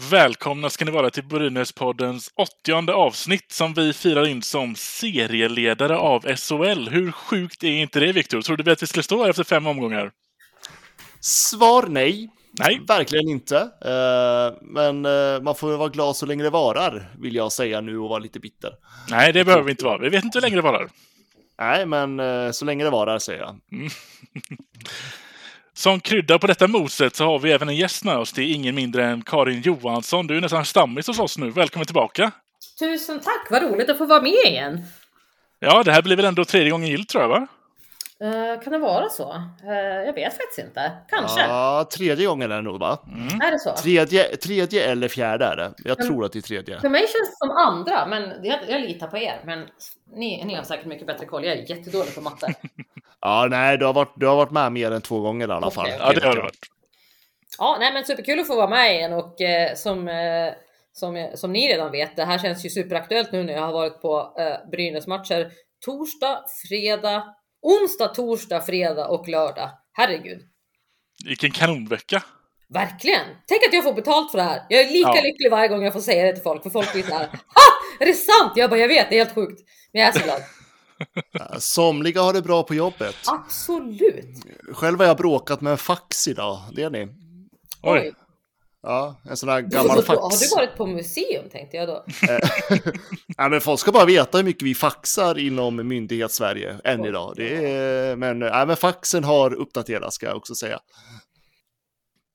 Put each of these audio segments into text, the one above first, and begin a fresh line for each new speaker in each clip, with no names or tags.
Välkomna ska ni vara till Brynäs-poddens åttionde avsnitt som vi firar in som serieledare av SHL. Hur sjukt är inte det, Viktor? Trodde vi att vi skulle stå här efter fem omgångar?
Svar nej.
Nej.
Verkligen inte. Uh, men uh, man får vara glad så länge det varar, vill jag säga nu och vara lite bitter.
Nej, det behöver vi inte vara. Vi vet inte hur länge det varar.
Nej, men uh, så länge det varar, säger jag.
Som krydda på detta moset så har vi även en gäst med oss. Det är ingen mindre än Karin Johansson. Du är nästan stammis hos oss nu. Välkommen tillbaka!
Tusen tack! Vad roligt att få vara med igen.
Ja, det här blir väl ändå tredje gången gillt tror jag, va?
Uh, kan det vara så? Uh, jag vet faktiskt inte. Kanske.
Ja, tredje gången är det nog, va?
Mm. Är det så?
Tredje, tredje eller fjärde är det. Jag mm. tror att det är tredje.
För mig känns det som andra, men jag, jag litar på er. Men ni, ni har säkert mycket bättre koll. Jag är jättedålig på matte.
ja, nej, du har, varit, du har varit med mer än två gånger i alla fall.
Ja, det har du varit.
Ja, nej, men superkul att få vara med igen och eh, som eh, som, som ni redan vet, det här känns ju superaktuellt nu när jag har varit på eh, Brynäs matcher torsdag, fredag, onsdag, torsdag, fredag och lördag. Herregud.
Vilken kanonvecka.
Verkligen. Tänk att jag får betalt för det här. Jag är lika ja. lycklig varje gång jag får säga det till folk, för folk blir så här. Ha! Är det sant? Jag bara, jag vet, det är helt sjukt. Men jag är så glad.
Somliga har det bra på jobbet.
Absolut.
Själv har jag bråkat med en fax idag, det är ni.
Oj.
Ja, en sån här gammal fax.
Har du varit på museum tänkte jag då?
ja, men folk ska bara veta hur mycket vi faxar inom myndighets-Sverige än idag. Det är, men, ja, men faxen har uppdaterats ska jag också säga.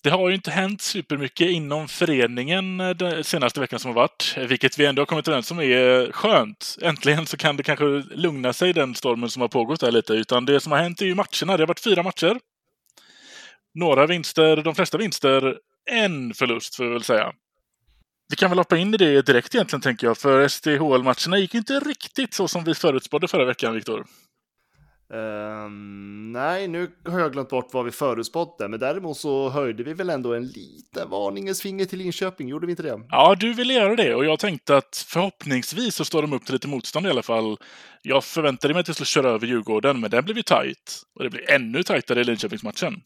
Det har ju inte hänt supermycket inom föreningen eh, den senaste veckan som har varit, vilket vi ändå har kommit överens om är skönt. Äntligen så kan det kanske lugna sig den stormen som har pågått där lite, utan det som har hänt är ju matcherna. Det har varit fyra matcher. Några vinster, de flesta vinster en förlust får vi väl säga. Vi kan väl hoppa in i det direkt egentligen tänker jag, för SDHL-matcherna gick inte riktigt så som vi förutspådde förra veckan, Viktor.
Um, nej, nu har jag glömt bort vad vi förutspådde, men däremot så höjde vi väl ändå en liten varningens finger till Linköping, gjorde vi inte det?
Ja, du ville göra det och jag tänkte att förhoppningsvis så står de upp till lite motstånd i alla fall. Jag förväntade mig att vi skulle köra över Djurgården, men den blev ju tajt. Och det blir ännu tajtare i Linköpingsmatchen.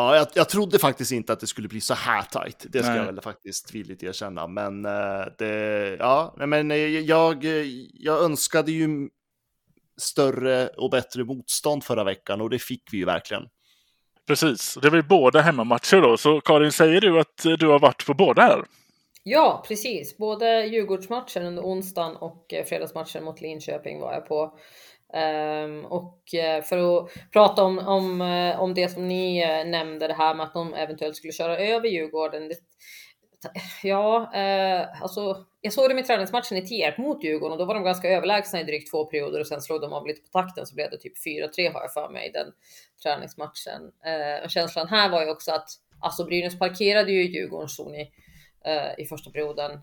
Ja, jag, jag trodde faktiskt inte att det skulle bli så här tajt. Det ska Nej. jag väl faktiskt villigt erkänna. Men uh, det, ja, men jag, jag önskade ju större och bättre motstånd förra veckan och det fick vi ju verkligen.
Precis, det var ju båda hemmamatcher då. Så Karin, säger du att du har varit på båda här?
Ja, precis. Både Djurgårdsmatchen under onsdagen och eh, fredagsmatchen mot Linköping var jag på. Um, och eh, för att prata om, om, eh, om det som ni eh, nämnde, det här med att de eventuellt skulle köra över Djurgården. Det, ja, eh, alltså jag såg dem i träningsmatchen i Tierp mot Djurgården och då var de ganska överlägsna i drygt två perioder och sen slog de av lite på takten så blev det typ 4-3 har jag för mig i den träningsmatchen. Eh, känslan här var ju också att alltså Brynäs parkerade ju Djurgårdens zon i, eh, i första perioden.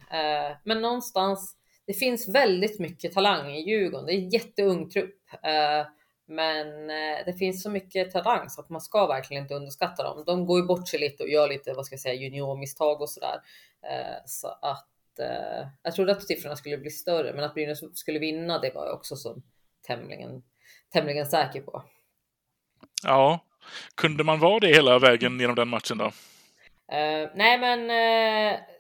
Men någonstans, det finns väldigt mycket talang i Djurgården. Det är en jätteung trupp. Eh, men eh, det finns så mycket talang så att man ska verkligen inte underskatta dem. De går ju bort sig lite och gör lite, vad ska jag säga, juniormisstag och sådär. Eh, så att jag trodde att siffrorna skulle bli större, men att Brynäs skulle vinna, det var jag också så tämligen, tämligen säker på.
Ja, kunde man vara det hela vägen genom den matchen då?
Nej, men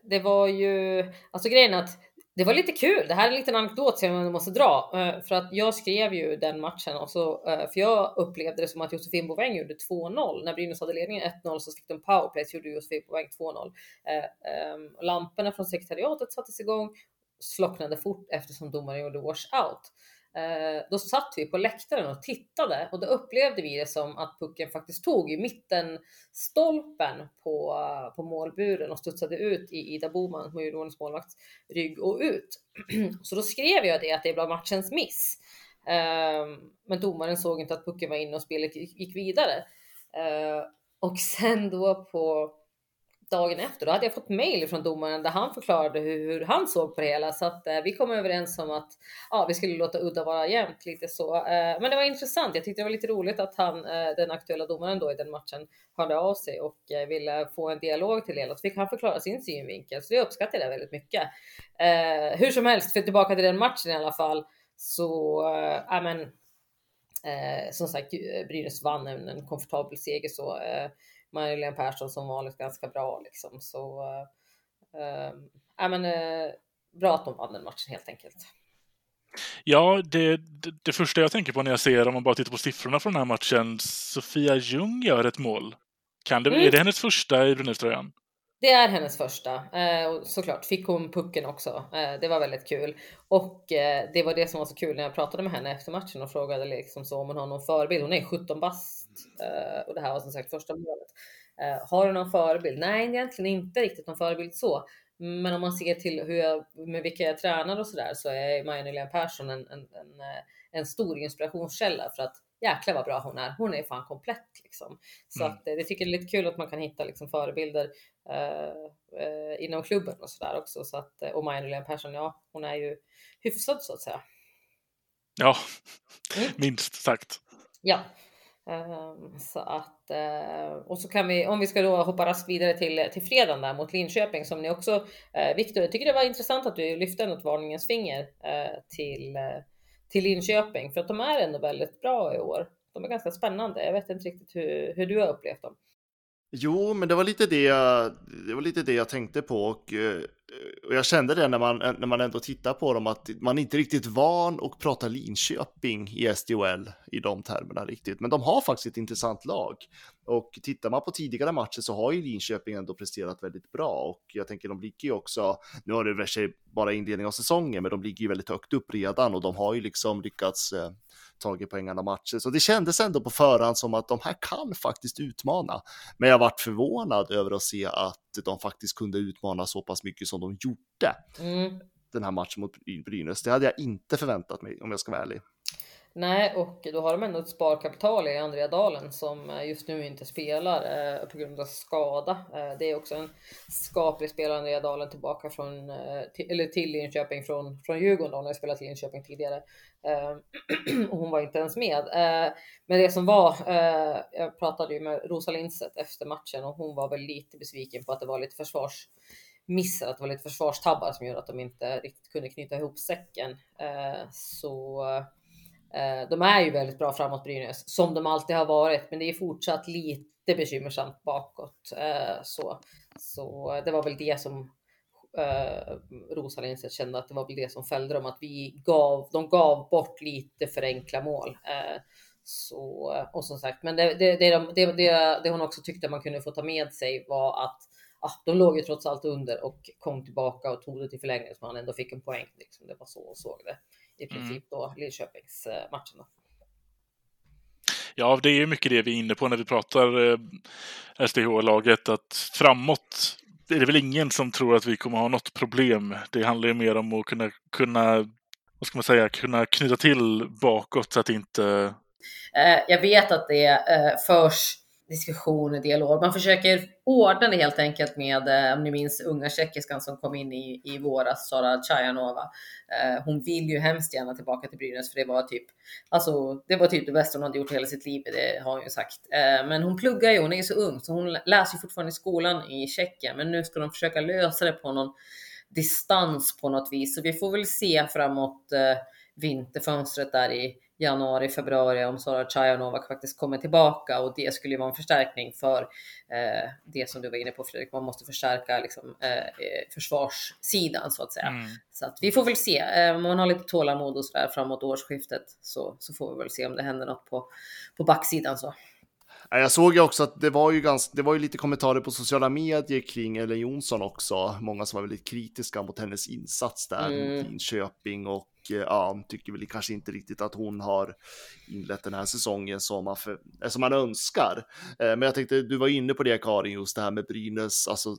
det var ju alltså grejen att det var lite kul. Det här är en liten anekdot som jag måste dra eh, för att jag skrev ju den matchen och så eh, för jag upplevde det som att Josefin Boväng gjorde 2-0 när Brynäs hade ledningen 1-0 så fick de powerplay så gjorde Josefin Boväng 2-0. Eh, ehm, lamporna från sekretariatet sattes igång, slocknade fort eftersom domaren gjorde washout. Eh, då satt vi på läktaren och tittade och då upplevde vi det som att pucken faktiskt tog i mitten stolpen på, på målburen och studsade ut i Ida Boman, Djurgårdens målvakts rygg och ut. Så då skrev jag det att det blev matchens miss. Ehm, men domaren såg inte att pucken var inne och spelet gick vidare. Ehm, och sen då på dagen efter, då hade jag fått mail från domaren där han förklarade hur, hur han såg på det hela. Så att eh, vi kom överens om att ja, vi skulle låta udda vara jämnt lite så. Eh, men det var intressant. Jag tyckte det var lite roligt att han, eh, den aktuella domaren då i den matchen, hörde av sig och eh, ville få en dialog till hela. Så fick han förklara sin synvinkel. Så det uppskattade jag väldigt mycket. Eh, hur som helst, för tillbaka till den matchen i alla fall. Så, eh, ja men, eh, som sagt, eh, Brynäs vann en, en komfortabel seger så. Eh, Eh, Marlene Persson som vanligt ganska bra liksom. Så äh, äh, men, äh, bra att de vann den matchen helt enkelt.
Ja, det, det, det, första jag tänker på när jag ser, om man bara tittar på siffrorna från den här matchen, Sofia Ljung gör ett mål. Kan det, mm. Är det hennes första i Brynäs-tröjan?
Det är hennes första. Eh, såklart fick hon pucken också. Eh, det var väldigt kul. Och eh, det var det som var så kul när jag pratade med henne efter matchen och frågade liksom så om hon har någon förebild. Hon är 17 bast eh, och det här var som sagt första målet. Eh, har du någon förebild? Nej, egentligen inte riktigt någon förebild så. Men om man ser till hur jag, med vilka jag tränar och sådär så är Maja-Nylén Persson en, en, en, eh, en stor inspirationskälla för att jäklar vad bra hon är. Hon är fan komplett liksom. Så mm. att eh, det tycker det är lite kul att man kan hitta liksom förebilder eh, eh, inom klubben och sådär också. Så att, och Maja-Nylén Persson, ja, hon är ju hyfsad så att säga.
Ja, mm. minst sagt.
Ja, Ehm, så att, eh, och så kan vi, om vi ska då hoppa raskt vidare till, till fredagen där mot Linköping som ni också, eh, Viktor, jag tycker det var intressant att du lyfte något varningens finger eh, till, till Linköping för att de är ändå väldigt bra i år. De är ganska spännande. Jag vet inte riktigt hur, hur du har upplevt dem.
Jo, men det var lite det jag, det var lite det jag tänkte på och, och jag kände det när man, när man ändå tittar på dem att man inte riktigt van att prata Linköping i SDHL i de termerna riktigt. Men de har faktiskt ett intressant lag och tittar man på tidigare matcher så har ju Linköping ändå presterat väldigt bra och jag tänker de ligger ju också, nu har det väl bara inledning av säsongen, men de ligger ju väldigt högt upp redan och de har ju liksom lyckats eh, tagit poängarna matcher. Så det kändes ändå på förhand som att de här kan faktiskt utmana. Men jag varit förvånad över att se att de faktiskt kunde utmana så pass mycket som de gjorde. Mm. Den här matchen mot Brynäs. Det hade jag inte förväntat mig om jag ska vara ärlig.
Nej, och då har de ändå ett sparkapital i Andrea Dalen som eh, just nu inte spelar eh, på grund av skada. Eh, det är också en skaplig spelare, Andrea Dalen, tillbaka från, eh, till, eller till Linköping från, från Djurgården. Hon har spelat i Linköping tidigare. Eh, och hon var inte ens med. Eh, men det som var, eh, jag pratade ju med Rosa Lindstedt efter matchen och hon var väl lite besviken på att det var lite försvarsmissar, att det var lite försvarstabbar som gjorde att de inte riktigt kunde knyta ihop säcken. Så de är ju väldigt bra framåt Brynäs som de alltid har varit, men det är fortsatt lite bekymmersamt bakåt. Så, så det var väl det som eh, Rosa Lindstedt kände att det var väl det som fällde dem, att vi gav, de gav bort lite för enkla mål. Så, och som sagt, men det, det, det, det, det, hon också tyckte man kunde få ta med sig var att ah, de låg ju trots allt under och kom tillbaka och tog det till förlängning så man ändå fick en poäng. Liksom. Det var så och såg det i mm. princip då Linköpingsmatchen.
Ja, det är mycket det vi är inne på när vi pratar eh, SDH-laget, att framåt är det väl ingen som tror att vi kommer ha något problem. Det handlar ju mer om att kunna, kunna vad ska man säga, kunna knyta till bakåt så att inte...
Eh, jag vet att det eh, förs diskussion, dialog. Man försöker ordna det helt enkelt med, eh, om ni minns unga tjeckiskan som kom in i, i våras, Sara Chajanova. Eh, hon vill ju hemskt gärna tillbaka till Brynäs för det var typ, alltså det var typ det bästa hon hade gjort hela sitt liv, det har hon ju sagt. Eh, men hon pluggar ju, hon är ju så ung så hon läser ju fortfarande i skolan i Tjeckien, men nu ska de försöka lösa det på någon distans på något vis. Så vi får väl se framåt eh, vinterfönstret där i januari, februari om Sara Chajanova faktiskt kommer tillbaka och det skulle ju vara en förstärkning för eh, det som du var inne på Fredrik. Man måste förstärka liksom, eh, försvarssidan så att säga. Mm. Så att vi får väl se. Eh, man har lite tålamod och så där framåt årsskiftet så, så får vi väl se om det händer något på, på backsidan så.
Jag såg ju också att det var ju, ganska, det var ju lite kommentarer på sociala medier kring Ellen Jonsson också. Många som var väldigt kritiska mot hennes insats där mm. mot Linköping och eh, Eh, ja, tycker väl kanske inte riktigt att hon har inlett den här säsongen som man, för, eh, som man önskar. Eh, men jag tänkte, du var inne på det Karin, just det här med Brynäs, alltså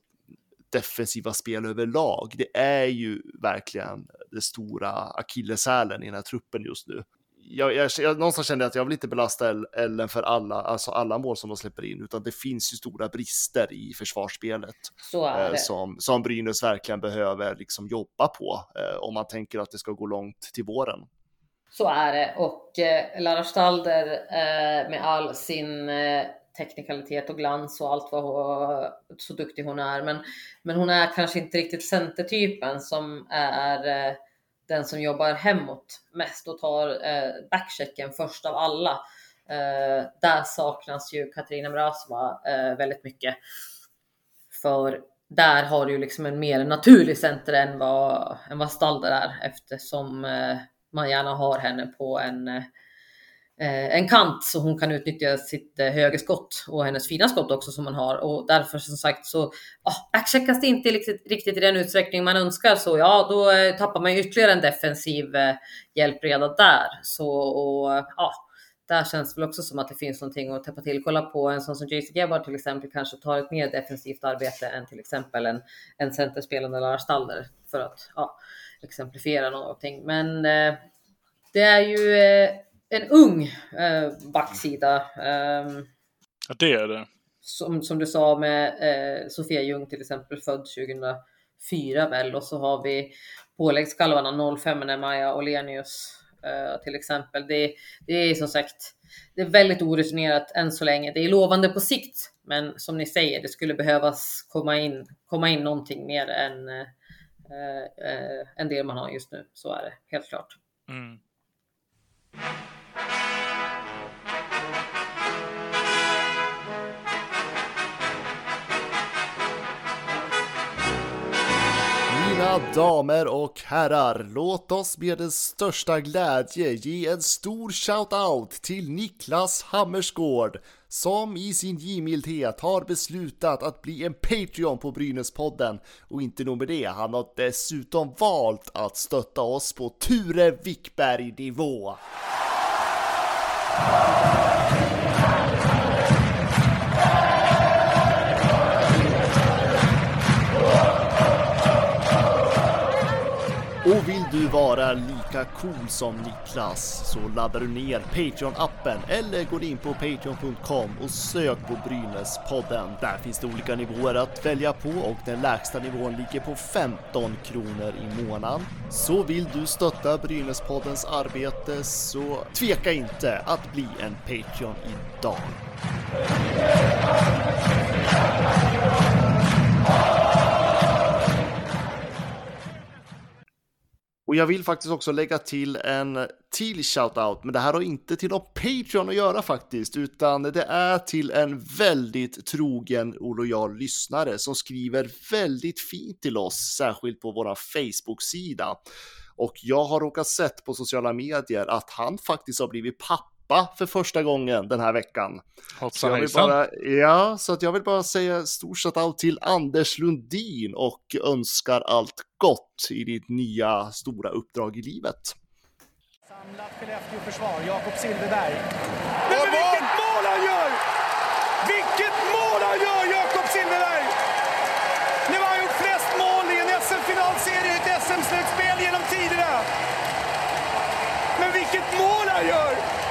defensiva spel överlag. Det är ju verkligen det stora akilleshälen i den här truppen just nu jag, jag, jag, någonstans kände jag att jag vill inte belasta Ellen för alla, alltså alla mål som de släpper in, utan det finns ju stora brister i försvarsspelet
eh,
som, som Brynäs verkligen behöver liksom jobba på eh, om man tänker att det ska gå långt till våren.
Så är det och eh, Lara Stalder eh, med all sin eh, teknikalitet och glans och allt vad hon, så duktig hon är. Men, men hon är kanske inte riktigt centertypen som är eh, den som jobbar hemåt mest och tar eh, backchecken först av alla. Eh, där saknas ju Katarina Mrazova eh, väldigt mycket. För där har du ju liksom en mer naturlig center än vad, än vad Stalder är eftersom eh, man gärna har henne på en eh, Eh, en kant så hon kan utnyttja sitt eh, högerskott och hennes fina skott också som hon har och därför som sagt så ah, oh, backcheckas det inte riktigt, riktigt i den utsträckning man önskar så ja, då eh, tappar man ytterligare en defensiv eh, hjälp redan där. Så och ja, där känns det väl också som att det finns någonting att täppa till. Kolla på en sån som JC Gebhard till exempel kanske tar ett mer defensivt arbete än till exempel en, en centerspelande Lars Stalder för att ja, exemplifiera någonting. Men eh, det är ju eh, en ung eh, backsida. Eh,
ja, det är det.
Som, som du sa med eh, Sofia Ljung till exempel, född 2004 väl, och så har vi påläggskalvarna 05 med Maja Olenius eh, till exempel. Det, det är som sagt, det är väldigt orutinerat än så länge. Det är lovande på sikt, men som ni säger, det skulle behövas komma in, komma in någonting mer än, eh, eh, än det man har just nu. Så är det helt klart. Mm.
Mina damer och herrar, låt oss med den största glädje ge en stor shout-out till Niklas Hammersgård som i sin givmildhet har beslutat att bli en Patreon på Brynäspodden. Och inte nog med det, han har dessutom valt att stötta oss på Ture Wickberg-nivå. Och vill du vara lika cool som Niklas så laddar du ner Patreon-appen eller går in på patreon.com och sök på Brynäspodden. Där finns det olika nivåer att välja på och den lägsta nivån ligger på 15 kronor i månaden. Så vill du stötta Brynäspoddens arbete så tveka inte att bli en Patreon idag. Och jag vill faktiskt också lägga till en till shoutout, men det här har inte till någon Patreon att göra faktiskt, utan det är till en väldigt trogen och lojal lyssnare som skriver väldigt fint till oss, särskilt på vår Facebook-sida. Och jag har råkat sett på sociala medier att han faktiskt har blivit pappa pappa för första gången den här veckan.
Så jag vill bara,
ja, så att jag vill bara säga stort shoutout till Anders Lundin och önskar allt gott i ditt nya stora uppdrag i livet.
Samlat Skellefteå-försvar, Jakob Silfverberg. Men, men vilket mål han gör! Vilket mål han gör, Jakob Silfverberg! Nu har han gjort flest mål i en SM-finalserie, i ett SM-slutspel genom tiderna. Men vilket mål han gör!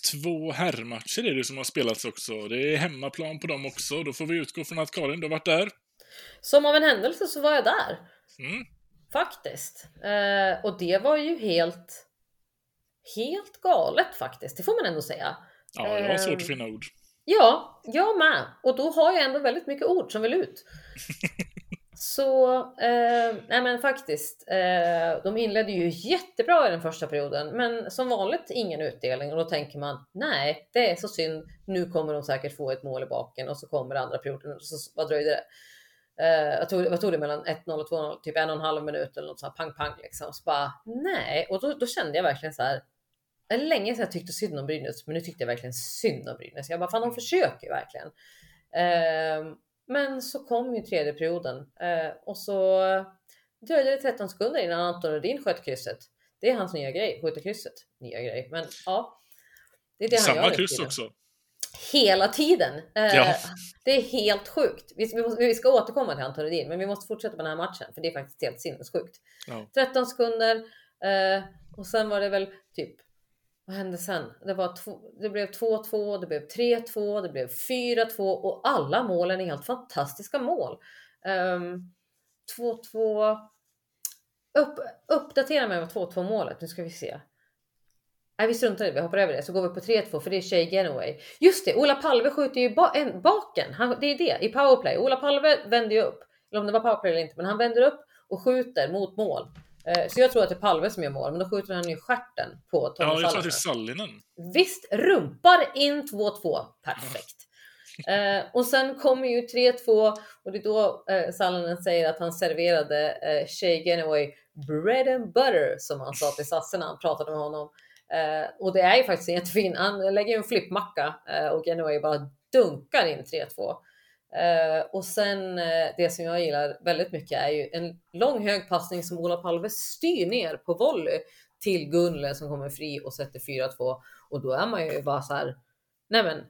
Två herrmatcher är det som har spelats också. Det är hemmaplan på dem också. Då får vi utgå från att Karin, du har varit där.
Som av en händelse så var jag där. Mm. Faktiskt. Eh, och det var ju helt, helt galet faktiskt. Det får man ändå säga.
Ja, jag har svårt att finna ord.
Ja, jag med. Och då har jag ändå väldigt mycket ord som vill ut. Så, eh, nej men faktiskt. Eh, de inledde ju jättebra i den första perioden, men som vanligt ingen utdelning och då tänker man nej, det är så synd. Nu kommer de säkert få ett mål i baken och så kommer andra perioden. Så vad dröjde det? Eh, jag tog, vad tog det mellan 1-0 och 2-0? Typ en och en halv minut eller något sånt pang pang liksom. Så bara nej, och då, då kände jag verkligen så här. Länge sedan jag tyckte synd om Brynäs, men nu tyckte jag verkligen synd om Brynäs. Jag bara fan, de försöker ju verkligen. Ehm, men så kom ju tredje perioden eh, och så dröjde det 13 sekunder innan Anton Rudin sköt krysset. Det är hans nya grej, skjuta krysset. Nya grej, men ja. Det är det
Samma
han gör
kryss också.
Hela tiden. Eh,
ja.
Det är helt sjukt. Vi, vi, måste, vi, ska återkomma till Anton Rudin, men vi måste fortsätta på den här matchen, för det är faktiskt helt sinnessjukt. Ja. 13 sekunder Eh, och sen var det väl typ, vad hände sen? Det, var två, det blev 2-2, det blev 3-2, det blev 4-2 och alla målen är helt fantastiska mål. Ehm, 2-2. Upp, uppdatera mig om 2-2 målet. Nu ska vi se. Nej, vi struntar i det. Vi hoppar över det. Så går vi på 3-2 för det är Shay Genoway. Just det, Ola Palve skjuter ju ba en, baken. Han, det är det i powerplay. Ola Palve vänder ju upp. Eller om det var powerplay eller inte, men han vänder upp och skjuter mot mål. Eh, så jag tror att det är Palve som gör mål, men då skjuter han ju stjärten på Tommy
Ja, jag tror att det är Sallinen.
Visst, rumpar in 2-2. Perfekt. Eh, och sen kommer ju 3-2 och det är då eh, Sallinen säger att han serverade eh, Shay Genoway bread and butter som han sa till Sasse när han pratade med honom. Eh, och det är ju faktiskt en jättefin, han lägger en flippmacka eh, och Genoway bara dunkar in 3-2. Uh, och sen uh, det som jag gillar väldigt mycket är ju en lång hög passning som Ola Palve styr ner på volley till Gunle som kommer fri och sätter 4-2 och då är man ju bara så här. Nej, men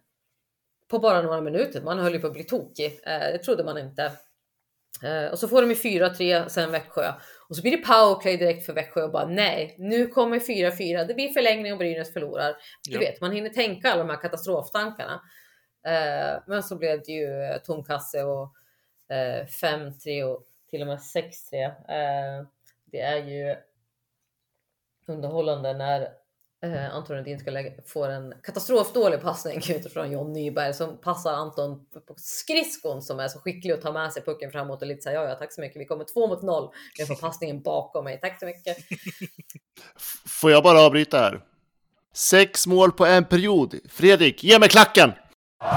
på bara några minuter. Man höll ju på att bli tokig. Uh, det trodde man inte. och så får de ju 4-3 sen Växjö och så blir det powerplay direkt för Växjö och bara nej, nu kommer 4-4. Det blir förlängning och Brynäs förlorar. Du ja. vet, man hinner tänka alla de här katastroftankarna. Eh, men så blev det ju eh, tom kasse och eh, 5-3 och till och med 6-3. Eh, det är ju underhållande när eh, Anton Rudin ska lägga, får en katastrofdålig passning utifrån John Nyberg som passar Anton på skridskon som är så skicklig och tar med sig pucken framåt och lite såhär, ja, ja, tack så mycket. Vi kommer två mot noll. Jag får passningen bakom mig. Tack så mycket.
Får jag bara avbryta här? Sex mål på en period. Fredrik, ge mig klacken!
Ehm,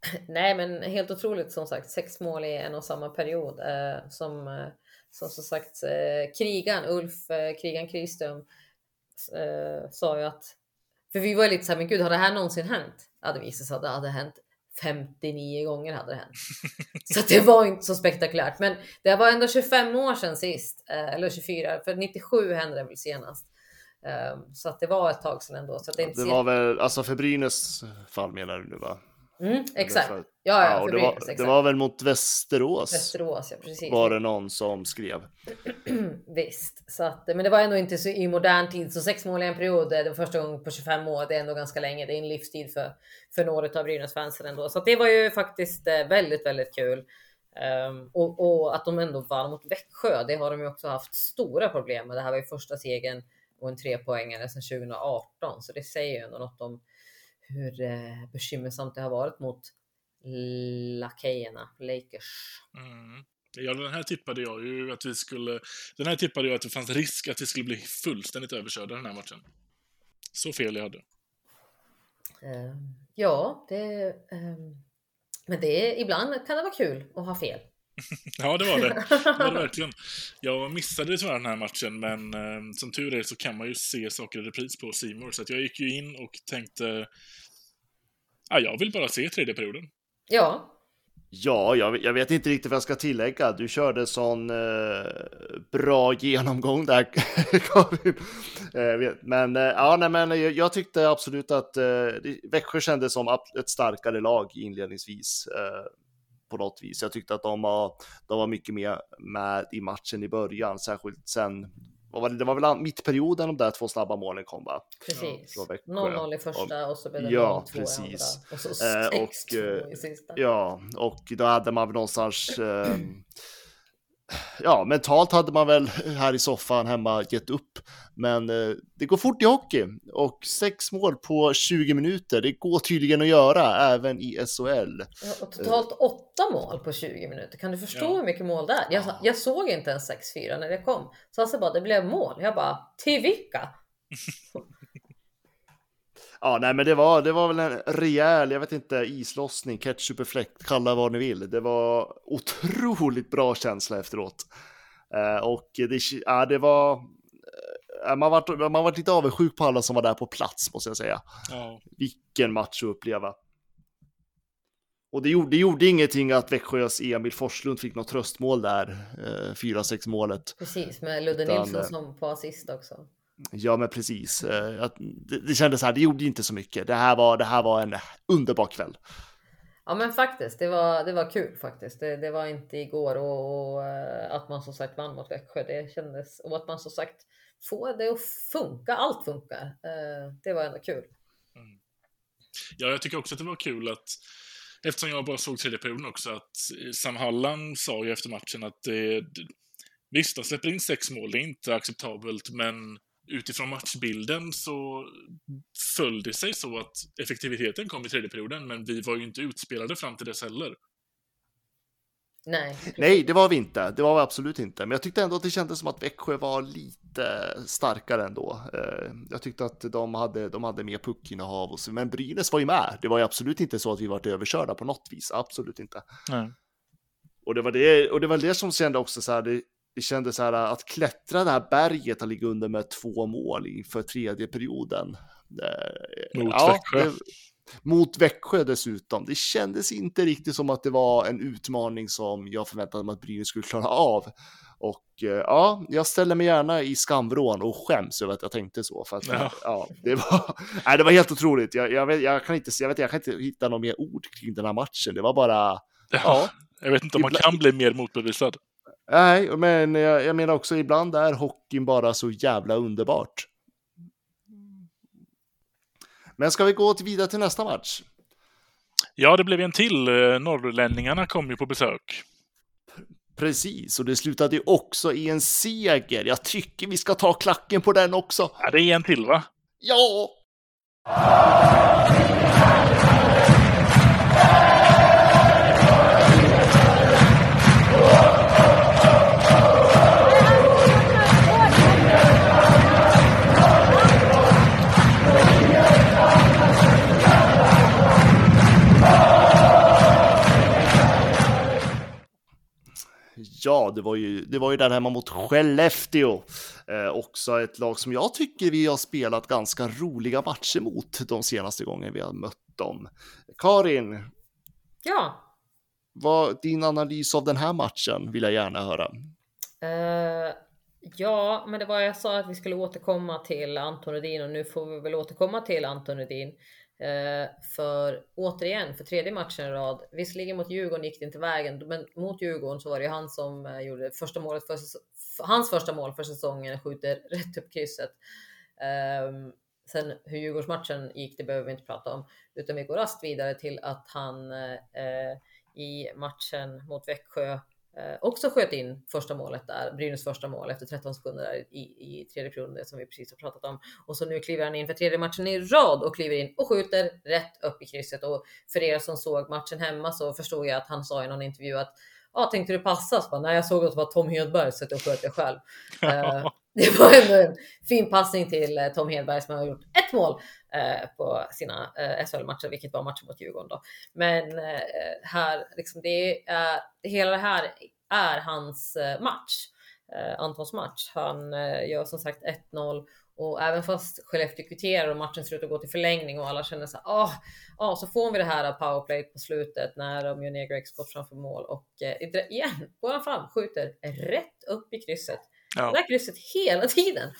nej, men helt otroligt som sagt. Sex mål i en och samma period eh, som eh, som som sagt eh, krigan, Ulf eh, krigan Kriström eh, sa ju att för vi var lite så här, men gud har det här någonsin hänt? Ja, det visade sig att det hade hänt 59 gånger hade det hänt. Så det var inte så spektakulärt. Men det var ändå 25 år sedan sist, eh, eller 24, för 97 hände det väl senast. Um, så att det var ett tag sedan ändå. Så det,
det var väl, alltså för Brynäs fall menar du nu va?
Mm, exakt. För, ja, ja,
ja det, var, exakt. det var väl mot Västerås.
Västerås, ja precis.
Var det någon som skrev.
Visst, så att, men det var ändå inte så i modern tid, så sex mål i en period, det var första gången på 25 år, det är ändå ganska länge. Det är en livstid för, för några av Brynäs-fansen ändå. Så det var ju faktiskt eh, väldigt, väldigt kul. Um, och, och, att de ändå vann mot Växjö, det har de ju också haft stora problem med. Det här var ju första segern och en trepoängare sedan 2018, så det säger ju ändå något om hur eh, bekymmersamt det har varit mot lakejerna, Lakers.
Mm. Ja, den här tippade jag ju att vi skulle... Den här tippade jag att det fanns risk att vi skulle bli fullständigt överkörda den här matchen. Så fel jag hade.
Uh, ja, det... Uh, men det är, ibland kan det vara kul att ha fel.
Ja, det var det. det var det verkligen. Jag missade tyvärr den här matchen, men eh, som tur är så kan man ju se saker i repris på Simor. Så jag gick ju in och tänkte, ja, jag vill bara se tredje perioden.
Ja.
Ja, jag, jag, vet inte riktigt vad jag ska tillägga. Du körde sån eh, bra genomgång där, Karin. Eh, men eh, ja, nej, men jag, jag, tyckte absolut att eh, Växjö kändes som ett starkare lag inledningsvis. På något vis. Jag tyckte att de var, de var mycket mer med i matchen i början, särskilt sen det, det var väl mittperioden de där två snabba målen kom va?
Precis. 0-0 i första och, och så blev det
ja, 0-2 precis. i andra. Och så 6-2 eh, i sista. Ja, och då hade man väl någonstans eh, ja, mentalt hade man väl här i soffan hemma gett upp. Men eh, det går fort i hockey och sex mål på 20 minuter, det går tydligen att göra även i SHL.
Ja, och totalt åtta mål på 20 minuter. Kan du förstå ja. hur mycket mål det är? Jag, jag såg inte ens 6-4 när det kom. Så alltså bara, det blev mål. Jag bara, till vilka?
Ja, nej, men det var, det var väl en rejäl, jag vet inte, islossning, ketchupeffekt, kalla vad ni vill. Det var otroligt bra känsla efteråt. Eh, och det, ja, det var, eh, man var, man var lite avundsjuk på alla som var där på plats, måste jag säga. Ja. Vilken match att uppleva. Och det gjorde, det gjorde ingenting att Växjös Emil Forslund fick något tröstmål där, eh, 4-6 målet.
Precis, med Ludde
Utan,
Nilsson
eh,
som på assist också.
Ja, men precis. Eh, det, det kändes så här, det gjorde inte så mycket. Det här var, det här var en underbar kväll.
Ja men faktiskt, det var, det var kul faktiskt. Det, det var inte igår och, och eh, att man som sagt vann mot Växjö. Det kändes och att man som sagt får det att funka. Allt funkar. Eh, Det var ändå kul.
Ja, jag tycker också att det var kul att eftersom jag bara såg tredje perioden också att Sam Hallan sa ju efter matchen att det, visst, de släpper in sex mål, det är inte acceptabelt, men utifrån matchbilden så föll det sig så att effektiviteten kom i tredje perioden, men vi var ju inte utspelade fram till dess heller.
Nej,
Nej, det var vi inte. Det var vi absolut inte. Men jag tyckte ändå att det kändes som att Växjö var lite starkare ändå. Eh, Jag tyckte att de hade, de hade mer puckinnehav och så. Men Brynäs var ju med. Det var ju absolut inte så att vi var överkörda på något vis. Absolut inte.
Nej.
Och det var det, och det, var det som kände också så här. Det, det kändes så här att klättra det här berget och ligga under med två mål inför tredje perioden. Eh,
Mot
ja,
Växjö.
det- mot Växjö dessutom. Det kändes inte riktigt som att det var en utmaning som jag förväntade mig att Brynäs skulle klara av. Och eh, ja, jag ställer mig gärna i skamvrån och skäms över att jag tänkte så. För att,
Ja.
ja. det, var, nej, det var helt otroligt. Jag, jag, vet, jag, kan inte, jag, vet, jag kan inte hitta något mer ord kring den här matchen. Det var bara, ja.
Jag vet inte om man
Ibland-
kan bli mer motbevisad.
Nej, men jag, jag menar också ibland är hockeyn bara så jävla underbart. Men ska vi gå till vidare till nästa match?
Ja, det blev en till. Eh, Norrlänningarna kom ju på besök.
Precis, och det slutade ju också i en seger. Jag tycker vi ska ta klacken på den också.
Ja, det är en till, va?
Ja! Det var ju, det var ju där hemma mot Skellefteå. Eh, också ett lag som jag tycker vi har spelat ganska roliga matcher mot de senaste gångerna vi har mött dem. Karin,
Ja,
vad, din analys av den här matchen vill jag gärna höra.
Eh, ja, men det var jag sa att vi skulle återkomma till Anton Rudin och nu får vi väl återkomma till Anton Rudin. Eh, för återigen, för tredje matchen i rad. Visserligen mot Djurgården gick det inte vägen, men mot Djurgården så var det ju han som eh, gjorde första målet för hans första mål för säsongen, skjuter rätt upp krysset. Ehm, sen hur Djurgårdsmatchen gick, det behöver vi inte prata om, utan vi går raskt vidare till att han eh, i matchen mot Växjö också sköt in första målet där, Brynäs första mål efter 13 sekunder där i, i tredje perioden, det som vi precis har pratat om. Och så nu kliver han in för tredje matchen i rad och kliver in och skjuter rätt upp i krysset. Och för er som såg matchen hemma så förstod jag att han sa i någon intervju att Ja, tänkte du passa? Så bara, Nej, jag såg att det var Tom Hedberg så jag sköt jag själv. Eh, det var ändå en fin passning till eh, Tom Hedberg som har gjort ett mål eh, på sina eh, SHL-matcher, vilket var matchen mot Djurgården då. Men eh, här, liksom det är, hela det här är hans eh, match, eh, Antons match. Han eh, gör som sagt 1-0 och även fast Skellefteå kvitterar och matchen ser ut att gå till förlängning och alla känner så här, ah, ah, så får vi det här powerplay på slutet när de gör ner Greg Scott framför mål och eh, igen går han fram, skjuter rätt upp i krysset.
Ja.
Det där krysset hela tiden.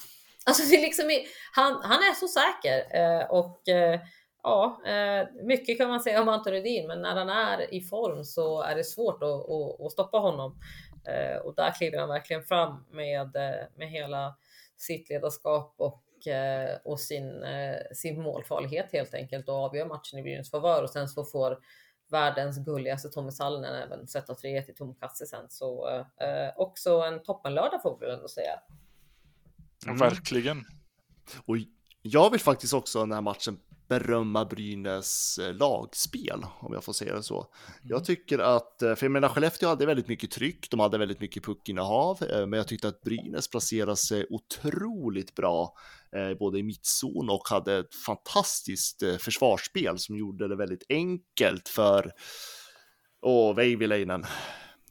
Alltså det är liksom, han, han är så säker eh, och eh, ja, eh, mycket kan man säga om Anton Rudin, men när han är i form så är det svårt att, att, att stoppa honom. Eh, och där kliver han verkligen fram med, eh, med hela sitt ledarskap och, eh, och sin, eh, sin målfarlighet helt enkelt och avgör matchen i Brynäs favör och sen så får världens gulligaste Tommy Sallinen även sätta 3-1 i tom kasse sen. Så eh, också en toppenlördag får vi väl ändå säga.
Verkligen.
Och jag vill faktiskt också den här matchen berömma Brynäs eh, lagspel, om jag får säga det så. Jag tycker att, eh, för jag menar Skellefteå hade väldigt mycket tryck, de hade väldigt mycket puckinnehav, eh, men jag tyckte att Brynäs placerade sig otroligt bra, både i mittzon och hade ett fantastiskt försvarsspel som gjorde det väldigt enkelt för, åh, Veiviläinen.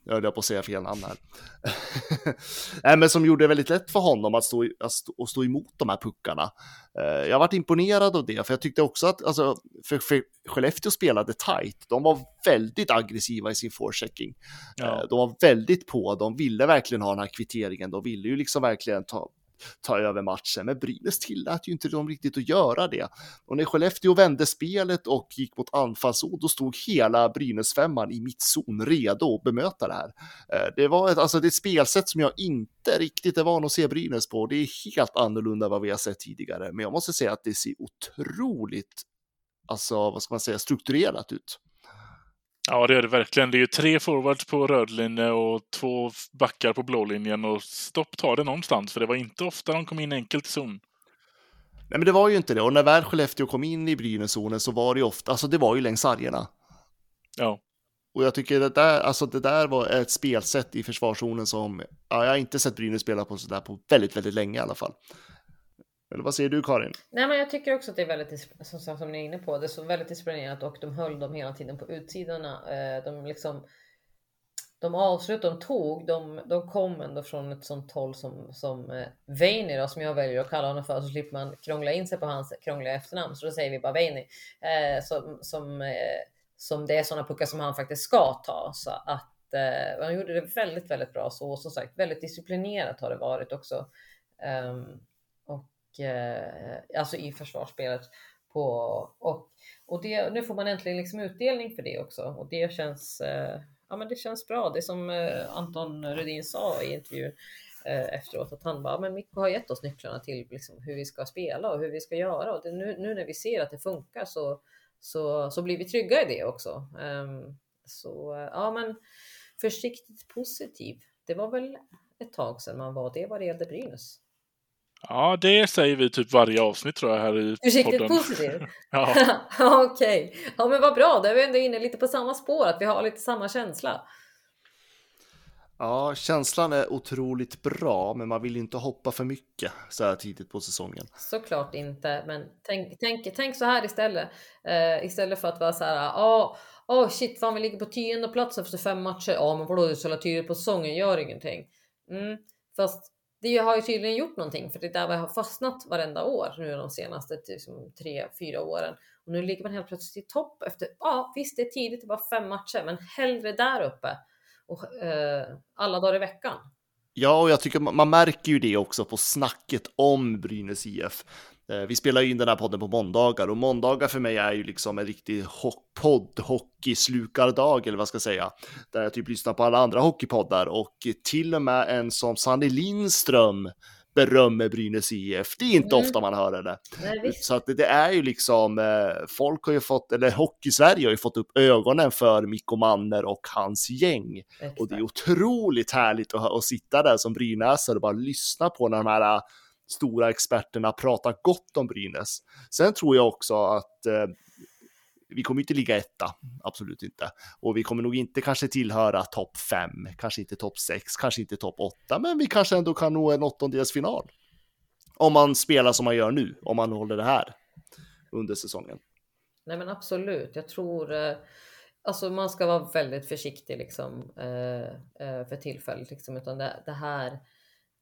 Jag höll på att säga fel namn här. Nej, men som gjorde det väldigt lätt för honom att stå, att stå, att stå emot de här puckarna. Eh, jag varit imponerad av det, för jag tyckte också att, alltså, för, för Skellefteå spelade tight. De var väldigt aggressiva i sin forechecking.
Ja.
Eh, De var väldigt på, de ville verkligen ha den här kvitteringen, de ville ju liksom verkligen ta, ta över matchen, men Brynäs tillät ju inte dem riktigt att göra det. Och när Skellefteå vände spelet och gick mot anfallszon, då stod hela Brynäs-femman i mittzon redo att bemöta det här. Eh, det var ett, alltså det ett spelsätt som jag inte riktigt är van att se Brynäs på. Det är helt annorlunda än vad vi har sett tidigare, men jag måste säga att det ser otroligt, alltså vad ska man säga, strukturerat ut.
Ja, det är det verkligen. Det är ju tre forwards på röd linje och två backar på blå linjen och stopp tar det någonstans, för det var inte ofta de kom in enkelt i zon.
Nej, men det var ju inte det. Och när väl Skellefteå kom in i Brynäszonen så var det ju ofta, alltså det var ju längs sargerna.
Ja.
Och jag tycker det där, alltså det där var ett spelsätt i försvarszonen som, ja, jag har inte sett Brynäs spela på sådär på väldigt, väldigt länge i alla fall. Eller vad säger du Karin?
Nej, men jag tycker också att det är väldigt, som, som ni är inne på, det är så väldigt disciplinerat och de höll dem hela tiden på utsidorna. Eh, de liksom, de avslut de tog, de, de kom ändå från ett sånt håll som, som eh, Veini då, som jag väljer att kalla honom för, så slipper man krångla in sig på hans krångliga efternamn, så då säger vi bara Veini. Eh, som, som, eh, som det är sådana puckar som han faktiskt ska ta. Så att eh, han gjorde det väldigt, väldigt bra. Så som sagt, väldigt disciplinerat har det varit också. Ehm, Eh, alltså i försvarsspelet. På, och och det, nu får man äntligen liksom utdelning för det också. Och det känns, eh, ja, men det känns bra. Det som eh, Anton Rudin sa i intervjun eh, efteråt, att han bara, men Mikko har gett oss nycklarna till liksom, hur vi ska spela och hur vi ska göra. Och det, nu, nu när vi ser att det funkar så, så, så blir vi trygga i det också. Ehm, så ja, men försiktigt positiv. Det var väl ett tag sedan man var det vad det gällde Brynäs.
Ja, det säger vi typ varje avsnitt tror jag här i
Försiktigt
podden.
positiv?
Ja.
Okej, ja men vad bra. Då är vi ändå inne lite på samma spår, att vi har lite samma känsla.
Ja, känslan är otroligt bra, men man vill inte hoppa för mycket så här tidigt på säsongen.
Såklart inte, men tänk, tänk, tänk så här istället. Eh, istället för att vara så här, ja, oh, oh shit, fan vi ligger på tionde plats efter fem matcher. Ja, men vadå, det är så tidigt på säsongen, gör ingenting. Mm, fast det har ju tydligen gjort någonting, för det är där vi har fastnat varenda år nu de senaste liksom, tre, fyra åren. Och nu ligger man helt plötsligt i topp efter, ja visst det är tidigt, det var fem matcher, men hellre där uppe. Och eh, alla dagar i veckan.
Ja, och jag tycker man, man märker ju det också på snacket om Brynäs IF. Eh, Vi spelar in den här podden på måndagar och måndagar för mig är ju liksom en riktig podd, hockeyslukardag eller vad ska jag säga. Där jag typ lyssnar på alla andra hockeypoddar och till och med en som Sanny Lindström berömmer Brynäs IF. Det är inte
Mm.
ofta man hör det.
Nej.
Så att det, är ju liksom, eh, folk har ju fått, eller Hockey-Sverige har ju fått upp ögonen för Mikko Manner och hans gäng. Och det är otroligt härligt att, att sitta där som brynäsare och bara lyssna på när de här stora experterna pratar gott om Brynäs. Sen tror jag också att eh, vi kommer inte ligga etta, absolut inte. Och vi kommer nog inte kanske tillhöra topp fem, kanske inte topp sex, kanske inte topp åtta, men vi kanske ändå kan nå en åttondelsfinal. Om man spelar som man gör nu, om man håller det här under säsongen.
Nej men absolut, jag tror eh, alltså man ska vara väldigt försiktig liksom eh, eh, för tillfället liksom, utan det, det här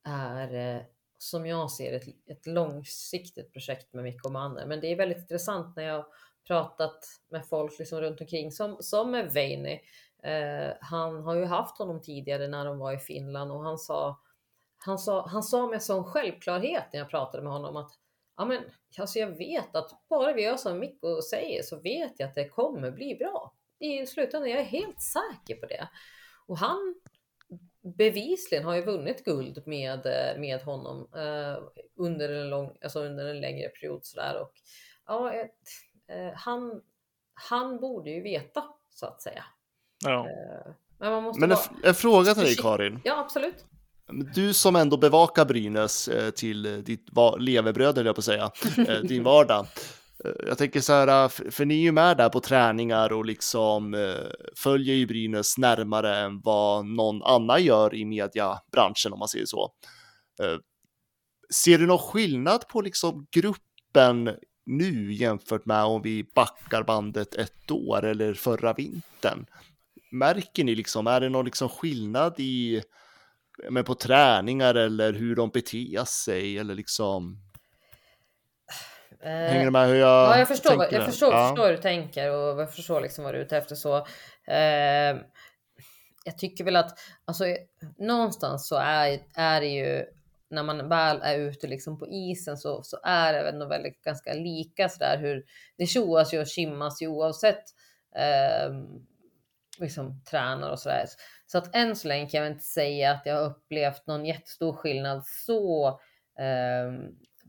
är som jag ser ett, ett långsiktigt projekt med Mikko Manner. Men det är väldigt intressant när jag pratat med folk liksom runt omkring som, som med Veini. Eh, han har ju haft honom tidigare när de var i Finland och han sa, han sa, han sa med sån självklarhet när jag pratade med honom att ja, men alltså jag vet att bara vi gör som Mikko säger så vet jag att det kommer bli bra. I slutändan, jag är helt säker på det. Och han bevisligen har ju vunnit guld med, eh, med honom eh, under, en lång, alltså under en längre period. Sådär. Och, ja, ett, eh, han, han borde ju veta, så att säga.
Ja.
Eh, men man måste
Men en, en fråga till dig Karin.
Ja, absolut.
Du som ändå bevakar Brynäs eh, till ditt levebröd, höll jag på att säga, eh, din vardag. Jag tänker så här, för ni är ju med där på träningar och liksom eh, följer ju Brynäs närmare än vad någon annan gör i mediabranschen om man säger så. Eh, ser du någon skillnad på liksom gruppen nu jämfört med om vi backar bandet ett år eller förra vintern? märker ni liksom, är det någon liksom skillnad i, men på träningar eller hur de beter sig eller liksom? Hänger du med hur jag
Ja, jag förstår, vad,
tänker
jag
där?
förstår,
Ja.
förstår hur du tänker och jag förstår liksom vad du är ute efter. Så, eh, jag tycker väl att alltså, någonstans så är, är det ju när man väl är ute liksom på isen så, så är det nog väldigt ganska lika sådär hur det tjoas ju och kimmas ju oavsett eh, liksom tränar och sådär. Så att än så länge kan jag inte säga att jag har upplevt någon jättestor skillnad så eh,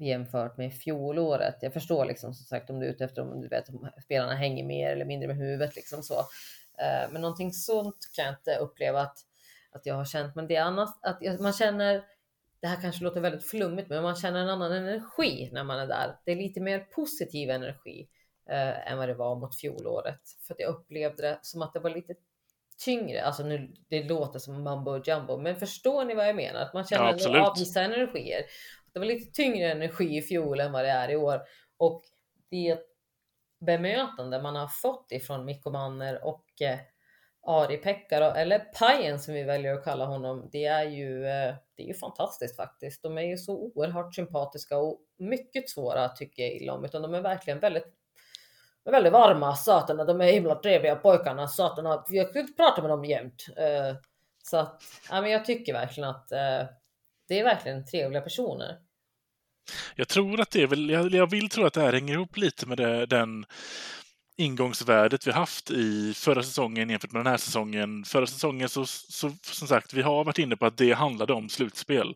jämfört med fjolåret. Jag förstår liksom som sagt om du är ute efter om du vet om spelarna hänger mer eller mindre med huvudet liksom så. Eh, men någonting sånt kan jag inte uppleva att, att jag har känt. Men det är annat att jag, man känner det här kanske låter väldigt flummigt, men man känner en annan energi när man är där. Det är lite mer positiv energi eh, än vad det var mot fjolåret. För att jag upplevde det som att det var lite tyngre. Alltså nu, det låter som mambo jumbo, men förstår ni vad jag menar? Att man känner
Ja,
ändå
absolut.
av vissa energier. Det var lite tyngre energi i fjol än vad det är i år. Och det bemötande man har fått ifrån Mikko Manner och eh, Ari-Pekka, eller Pajen som vi väljer att kalla honom, det är ju, eh, det är ju fantastiskt faktiskt. De är ju så oerhört sympatiska och mycket svåra tycker jag illa om, utan de är verkligen väldigt de är väldigt varma, satarna. De är himla trevliga pojkarna, Vi Jag kunde prata med dem jämt. Eh, så att, ja, men jag tycker verkligen att eh, det är verkligen trevliga personer.
Jag tror att det är väl, jag, jag vill tro att det här hänger ihop lite med det, den ingångsvärdet vi haft i förra säsongen jämfört med den här säsongen. Förra säsongen så, så som sagt, vi har varit inne på att det handlade om slutspel.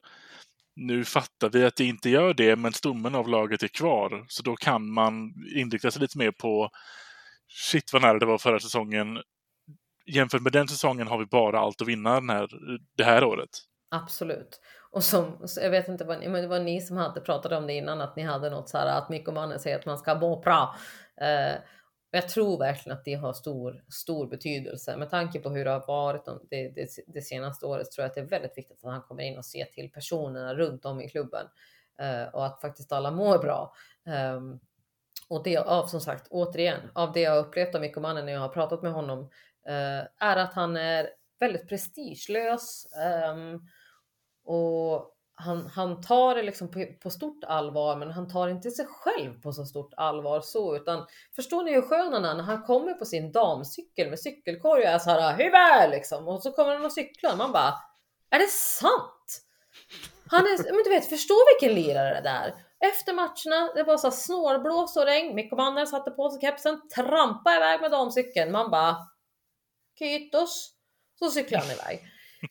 Nu fattar vi att det inte gör det, men stommen av laget är kvar. Så då kan man inrikta sig lite mer på shit vad nära det var förra säsongen. Jämfört med den säsongen har vi bara allt att vinna den här, det här året.
Absolut. Och som, så jag vet inte vad ni, men det var ni som hade pratat om det innan, att ni hade något så här att Mikko Mannen säger att man ska må bra. Eh, jag tror verkligen att det har stor, stor betydelse med tanke på hur det har varit det, det, det senaste året. Tror jag att det är väldigt viktigt att han kommer in och ser till personerna runt om i klubben eh, och att faktiskt alla mår bra. Eh, och det av som sagt, återigen, av det jag upplevt av Mikko Mannen när jag har pratat med honom eh, är att han är väldigt prestigelös. ehm, och han, han tar det liksom på, på stort allvar, men han tar inte sig själv på så stort allvar så, utan förstår ni hur skön han är när han kommer på sin damcykel med cykelkorg och är så här hyvä liksom och så kommer han och cyklar. Man bara, är det sant? Han är, men du vet, förstå vilken lirare det där. Efter matcherna, det var så här snålblås och regn. Mikko Manner satte på sig kepsen, trampade iväg med damcykeln. Man bara, kytos. Så cyklar han iväg.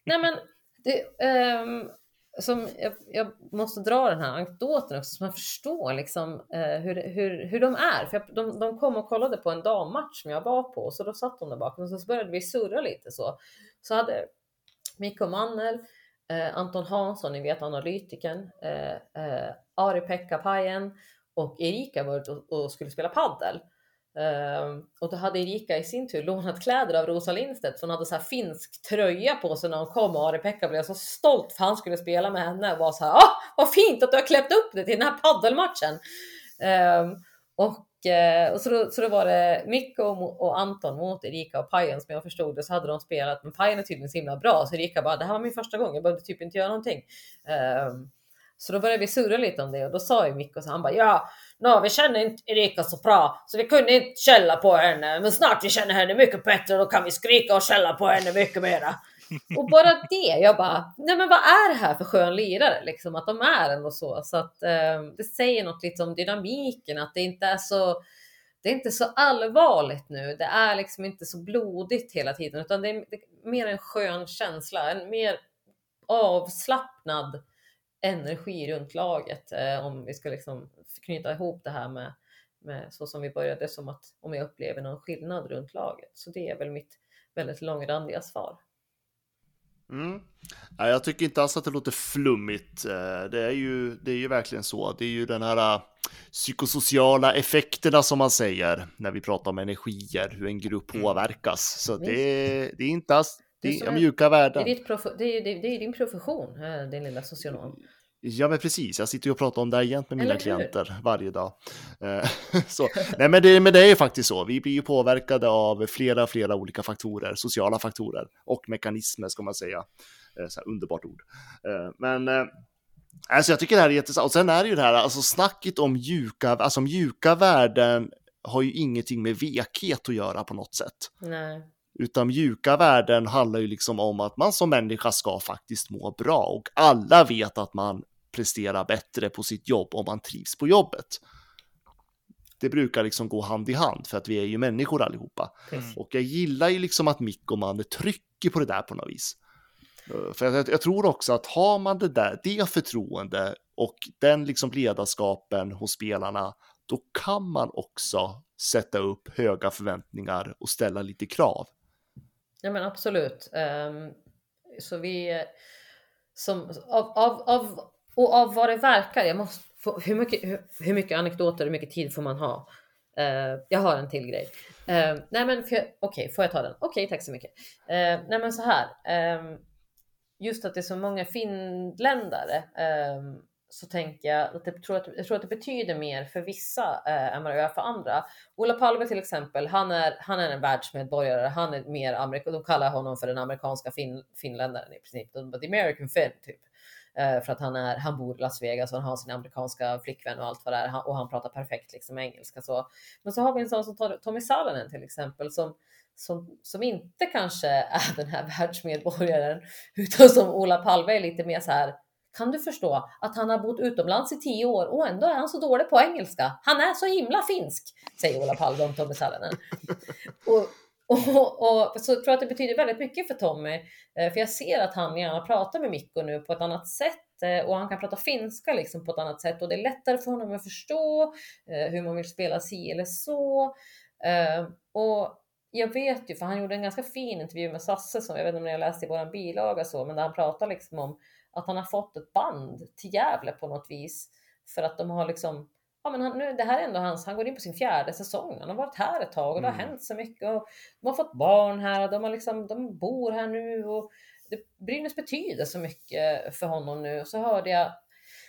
Nej men, det, um, som jag, jag måste dra den här anekdoten också så man förstår liksom uh, hur, hur, hur de är. För jag, de, de kom och kollade på en dammatch som jag var på, så då satt de där bakom och så började vi surra lite så. Så hade Mikko Mannel, uh, eh, Anton Hansson, ni vet analytikern, eh, uh, Ari-Pekka Pajen och Erika varit och, och skulle spela paddel. Ehm, och då hade Erika i sin tur lånat kläder av Rosa Lindstedt så hon hade så här finsk tröja på sig när hon kom och Ari-Pekka blev så stolt för han skulle spela med henne och var så här ah, vad fint att du har klätt upp dig till den här paddelmatchen. Ehm, och, uh, och så, då, så då var det Mikko och, och Anton mot Erika och Pajen som jag förstod det så hade de spelat men Pajen är tydligen så himla bra så Erika bara det här var min första gång jag behövde typ inte göra någonting. Ehm, så då började vi surra lite om det och då sa ju Mikko så han bara ja, no, vi känner inte Erika så bra så vi kunde inte skälla på henne men snart vi känner henne mycket bättre då kan vi skrika och skälla på henne mycket mera. Och bara det, jag bara, nej men vad är det här för skön lirare liksom att de är ändå så så att eh, det säger något lite om dynamiken att det inte är så det är inte så allvarligt nu. Det är liksom inte så blodigt hela tiden utan det är, det är mer en skön känsla, en mer avslappnad energi runt laget eh, om vi ska liksom knyta ihop det här med, med så som vi började som att om jag upplever någon skillnad runt laget. Så det är väl mitt väldigt långrandiga svar.
Mm. Ja, jag tycker inte alls att det låter flummigt. Eh, Det är, ju, det är ju verkligen så. Det är ju den här eh, psykosociala effekterna som man säger när vi pratar om energier, hur en grupp
Mm.
påverkas. Så det, det är inte alls det
är
mjuka
Det är,
värden.
prof- det är, det är, din profession, eh, din lilla socionom.
Ja, men precis. Jag sitter ju och pratar om det här igen med mina klienter varje dag. Eh, så, nej, men det, men det är ju faktiskt så. Vi blir ju påverkade av flera, flera olika faktorer, sociala faktorer och mekanismer ska man säga. Eh, Så här, underbart ord. Men alltså jag tycker det här är jättesant. Och sen är det ju det här, alltså snacket om mjuka, alltså mjuka värden har ju ingenting med vekhet att göra på något sätt.
Nej.
Utan mjuka värden handlar ju liksom om att man som människa ska faktiskt må bra och alla vet att man presterar bättre på sitt jobb om man trivs på jobbet. Det brukar liksom gå hand i hand för att vi är ju människor allihopa.
Precis.
Och jag gillar ju liksom att Mick och Manne trycker på det där på något vis. Eh, För jag, jag tror också att har man det där, det förtroende och den liksom ledarskapen hos spelarna, då kan man också sätta upp höga förväntningar och ställa lite krav.
Ja men absolut. Um, så vi, som, av, av, av, och av vad det verkar, jag måste få, hur, mycket, hur, hur mycket anekdoter, hur mycket tid får man ha? Uh, jag har en till grej. Uh, nej men okej, okay, får jag ta den? Okej, okay, tack så mycket. Uh, nej men så här. um, just att det är så många finländare um, så tänker jag att det, tror att, jag tror att det betyder mer för vissa eh, än vad det gör för andra. Ola Palme till exempel, han är, han är en världsmedborgare. Han är mer amerikan. De kallar honom för den amerikanska fin, finländaren i princip. De, the American Finn typ. Eh, för att han, är, han bor i Las Vegas och han har sin amerikanska flickvän och allt vad det är. Han, och han pratar perfekt liksom engelska. Så. Men så har vi en sån som tar- Tommy Salonen till exempel som, som, som inte kanske är den här världsmedborgaren utan som Ola Palme är lite mer så här kan du förstå att han har bott utomlands i tio år och ändå är han så dålig på engelska? Han är så himla finsk, säger Ola Palme om Tommy Salonen. och, och, och så tror jag att det betyder väldigt mycket för Tommy, eh, för jag ser att han gärna pratar med Mikko nu på ett annat sätt eh, och han kan prata finska liksom på ett annat sätt och det är lättare för honom att förstå eh, hur man vill spela si eller så. Och jag vet ju, för han gjorde en ganska fin intervju med Sasse som jag vet inte om ni har läst i våran bilaga så, men där han pratar liksom om att han har fått ett band till Gävle på något vis för att de har liksom Ja, men han, nu, det här är ändå hans, han går in på sin fjärde säsong. Han har varit här ett tag och det har
Mm.
hänt så mycket. Och de har fått barn här och de, har liksom, de bor här nu. Och det, Brynäs betyder så mycket för honom nu. Och så hörde jag,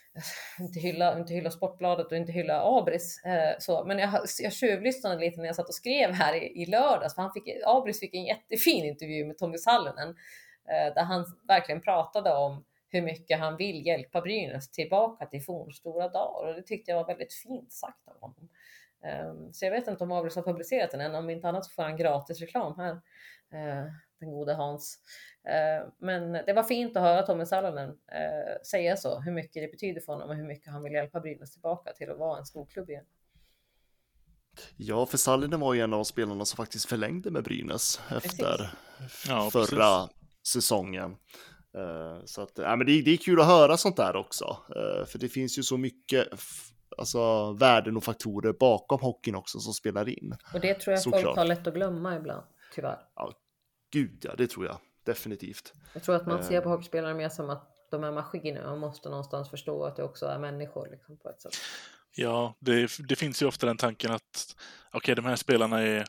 inte hylla, inte hylla Sportbladet och inte hylla Abris, eh, så, men jag, jag tjuvlyssnade lite när jag satt och skrev här i, i lördags. För han fick, Abris fick en jättefin intervju med Tommy Sallinen eh, där han verkligen pratade om hur mycket han vill hjälpa Brynäs tillbaka till fornstora dagar och det tyckte jag var väldigt fint sagt av honom. Ehm, Så jag vet inte om Abris har publicerat den än, om inte annat så får han gratis reklam här. eh, Den gode Hans. Eh, Men det var fint att höra Tommy Salonen eh, säga så, hur mycket det betyder för honom och hur mycket han vill hjälpa Brynäs tillbaka till att vara en stor klubb igen.
Ja, för Sallinen var ju en av spelarna som faktiskt förlängde med Brynäs efter
Ja,
förra säsongen. Eh, Så att, ja, men det, är- det är kul att höra sånt där också, eh, för det finns ju så mycket alltså, värden och faktorer bakom hockeyn också som spelar in.
Och det tror jag folk
Såklart.
har lätt att glömma ibland, tyvärr.
Gud ja, det tror jag definitivt.
Jag tror att man ser
Eh.
på hockeyspelare mer som att de är maskiner och måste någonstans förstå att det också är människor liksom, på ett sätt.
Ja, det, det finns ju ofta den tanken att okej, de här spelarna är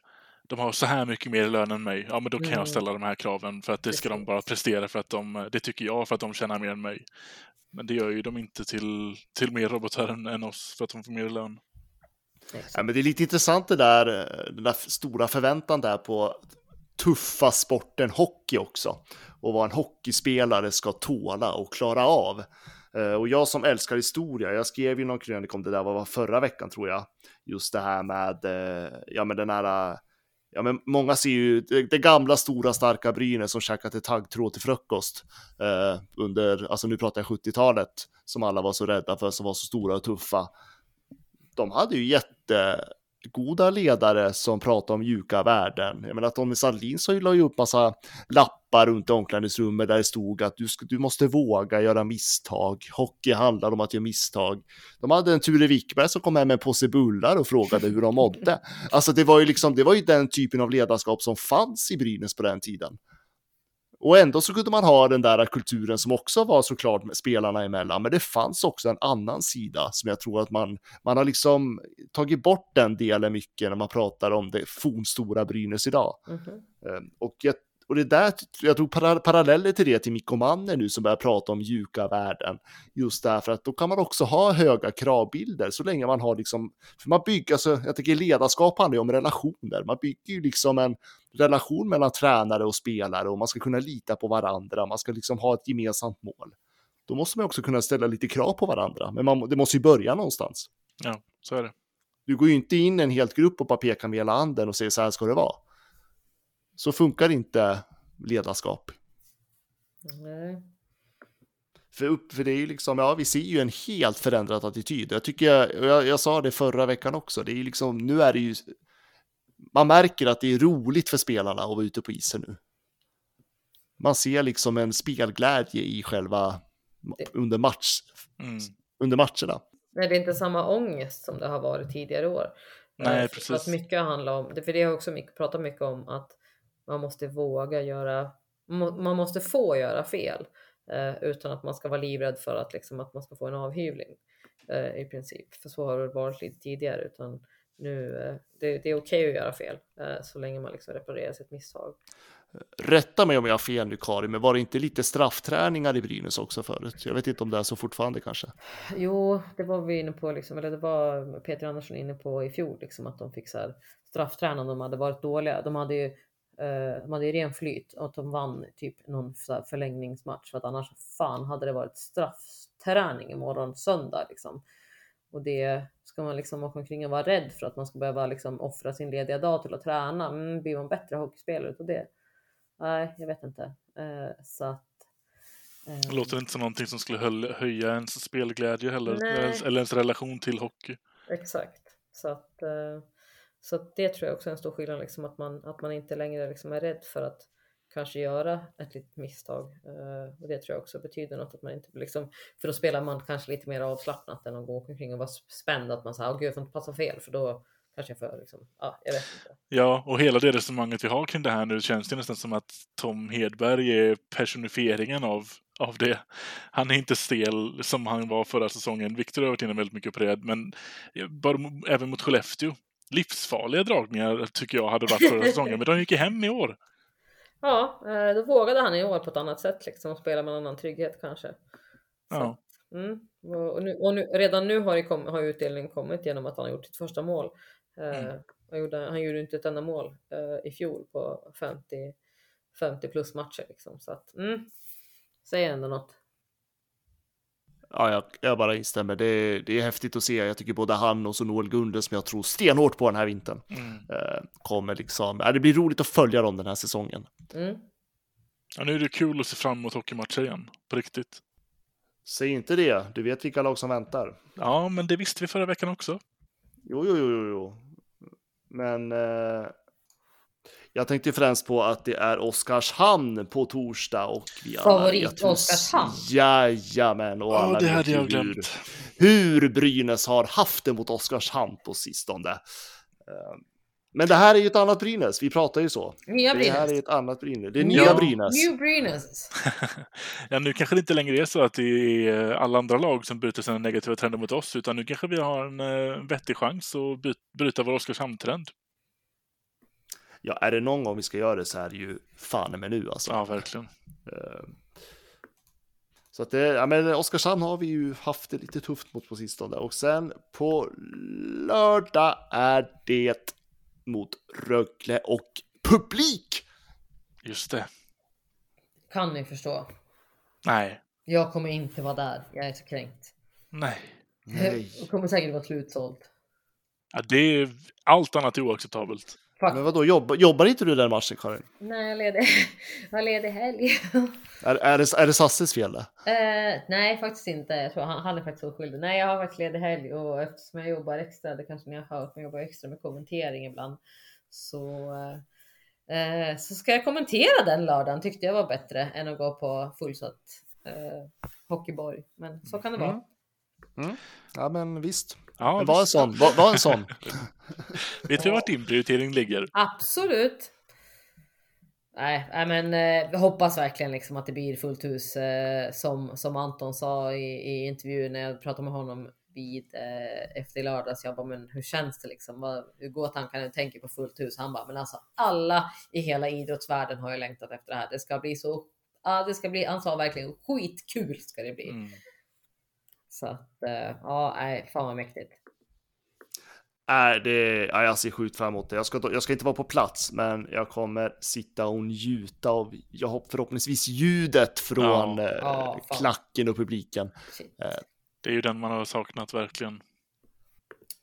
de har så här mycket mer lön än mig. Ja, men då kan
Mm.
jag ställa de här kraven för att det ska de bara prestera för att de, det tycker jag för att de tjänar mer än mig. Men det gör ju de inte till, till mer robotar än, än oss för att de får mer lön.
Ja, men det är lite intressant det där, den där stora förväntan där på tuffa sporten hockey också. Och vad en hockeyspelare ska tåla och klara av. Eh, Och jag som älskar historia, jag skrev ju någon krönika om det där, vad var förra veckan tror jag. Just det här med, eh, ja men den här, ja men många ser ju det, det gamla stora starka Brynäs som käkade taggtråd till frukost. Eh, under, alltså nu pratar jag 70-talet, som alla var så rädda för, som var så stora och tuffa de hade ju jättegoda ledare som pratade om mjuka värden. Jag menar Tommy Sandlin så la ju upp massa lappar runt i omklädningsrummet där det stod att du, du måste våga göra misstag. Hockey handlar om att göra misstag. De hade en Ture Wickberg som kom hem med en påse bullar och frågade hur de mådde. Alltså det var ju liksom, det var ju den typen av ledarskap som fanns i Brynäs på den tiden. Och ändå så kunde man ha den där kulturen som också var såklart med spelarna emellan, men det fanns också en annan sida som jag tror att man, man har liksom tagit bort den delen mycket när man pratar om det fornstora Brynäs idag.
Mhm.
Eh, Och jag, och det där, jag para, paralleller till det till Mikko Manner nu som börjar prata om mjuka värden. Just därför att då kan man också ha höga kravbilder så länge man har liksom, för man bygger, alltså, jag tycker ledarskap handlar ju om relationer. Man bygger ju liksom en relation mellan tränare och spelare och man ska kunna lita på varandra. Man ska liksom ha ett gemensamt mål. Då måste man också kunna ställa lite krav på varandra, men man, det måste ju börja någonstans.
Ja, så är det.
Du går ju inte in i en helt grupp och bara pekar med hela handen och säger så här ska det vara. Så funkar inte ledarskap.
Nej.
För, upp, för det är ju liksom, ja, vi ser ju en helt förändrad attityd. Jag tycker, jag, jag, jag sa det förra veckan också, det är liksom, nu är det ju, man märker att det är roligt för spelarna att vara ute på isen nu. Man ser liksom en spelglädje i själva, under match,
Mm.
under matcherna.
Nej, det är inte samma ångest som det har varit tidigare år.
Nej,
Eh,
precis.
Att mycket handlar om, för det har också mycket, pratat mycket om att man måste våga göra, man måste få göra fel eh, utan att man ska vara livrädd för att, liksom, att man ska få en avhyvling eh, i princip. För så har det varit lite tidigare utan nu, eh, det, det är okej att göra fel eh, så länge man liksom reparerar sitt misstag.
Rätta mig om jag har fel nu Karin, men var det inte lite straffträningar i Brynäs också förut? Jag vet inte om det är så fortfarande kanske.
Jo, det var vi inne på, liksom, eller det var Peter Andersson inne på i fjol, liksom, att de fick så här, straffträna de hade varit dåliga. De hade ju, eh, de hade ju ren flyt och att de vann typ någon förlängningsmatch för att annars fan hade det varit straffträning imorgon söndag liksom. Och det ska man liksom åka omkring och vara rädd för att man ska behöva liksom offra sin lediga dag till att träna. Mm, blir man bättre hockeyspelare utav det? Nej, jag vet inte. Eh, så att eh,
Det låter inte som någonting som skulle höja ens spelglädje heller,
Nej.
eller- ens relation till hockey.
Exakt. Så att, eh, så att det tror jag också är en stor skillnad, liksom, att, man, att man inte längre liksom är rädd för att kanske göra ett litet misstag. Uh, och det tror jag också betyder något, att man inte liksom, för då spelar man kanske lite mer avslappnat än att gå omkring och vara spänd, att man säger, åh gud jag får inte passa fel, för då kanske jag får liksom, ja, jag vet inte.
Ja, och hela det resonemanget vi har kring det här nu känns det nästan som att Tom Hedberg är personifieringen av, av det. Han är inte stel som han var förra säsongen. Viktor har varit inne väldigt mycket på det, men bara, även mot Skellefteå. Livsfarliga dragningar tycker jag hade varit förra säsongen, men de gick ju hem i år.
Ja, eh, då vågade han i år på ett annat sätt liksom och spela med en annan trygghet kanske.
Ja.
Mm. Och, nu, och nu, redan nu har, kom, har utdelningen kommit genom att han har gjort sitt första mål. Eh,
Mm.
han, gjorde, han gjorde inte ett enda mål eh, i fjol på 50, 50 plus matcher. Liksom. Så att, mm, säger ändå något.
Ja, jag, jag bara instämmer. Det, det är häftigt att se. Jag tycker både han och så Noel Gunde som jag tror stenhårt på den här vintern
Mm.
eh, kommer liksom. Ja, det blir roligt att följa dem den här säsongen.
Mm.
Ja, nu är det kul att se fram emot hockeymatcher igen, på riktigt.
Säg inte det. Du vet vilka lag som väntar.
Ja, men det visste vi förra veckan också.
Jo, jo, jo, jo, jo. Men eh, jag tänkte främst på att det är Oskarshamn på torsdag och vi alla
Favorit Oskarshamn.
Jajamän, och
Ja, det hade jag glömt.
hur Brynäs har haft det mot Oskarshamn på sistone. Eh, Men det här är ju ett annat Brynäs, vi pratar ju så.
Nya
Det här är
Brynäs.
ett annat Brynäs. Det är
Nya-
nya Brynäs.
New Brynäs.
ja, nu kanske det inte längre är så att det är alla andra lag som bryter sina negativa trender mot oss, utan nu kanske vi har en eh, vettig chans att bryta vår Oskarshamn-trend.
Ja, är det någon gång vi ska göra det så är det ju fan med nu alltså.
Ja, verkligen.
Eh, Så att det, ja men Oskarshamn har vi ju haft det lite tufft mot på sistone och sen på lördag är det mot Rögle och publik.
Just det.
Kan ni förstå?
Nej.
Jag kommer inte vara där. Jag är så kränkt.
Nej.
Det kommer säkert vara slutsålt.
Ja, det är allt annat är oacceptabelt.
Fuck.
Men vadå, jobbar, jobbar inte du den matchen Karin?
Nej, jag ledig. Är ledig helg.
Är, är, det, är det Sasses fel det?
Eh, nej, faktiskt inte. Jag tror han, han är faktiskt oskyldig. Nej, jag har faktiskt ledig helg och eftersom jag jobbar extra, det kanske ni har hört, men jag jobbar extra med kommentering ibland. Så, eh, så ska jag kommentera den lördagen tyckte jag var bättre än att gå på fullsatt eh, Hockeyborg. Men så kan det vara.
Mm. Ja men visst.
Ja,
Men var en sån, var, var en sån.
Vet vi vart din prioritering ligger?
Absolut. Nej, nej men eh, jag hoppas verkligen liksom att det blir fullt hus eh, som, som Anton sa i, i intervjun när jag pratade med honom vid eh, efter lördags. Jag bara, men hur känns det liksom? Vad, hur går tankarna? Jag tänker på fullt hus. Han bara, men alltså alla i hela idrottsvärlden har ju längtat efter det här. Det ska bli så. Ja, det ska bli. Han sa verkligen skitkul ska det bli.
Mm.
Så att eh, ja, nej, fan vad mäktigt.
Nej, det, ja, jag ser sjukt fram emot det. Jag ska, jag ska inte vara på plats, men jag kommer sitta och njuta av, jag förhoppningsvis ljudet från
Ja.
eh,
Ja, fan.
klacken och publiken.
Shit.
Det är ju den man har saknat verkligen.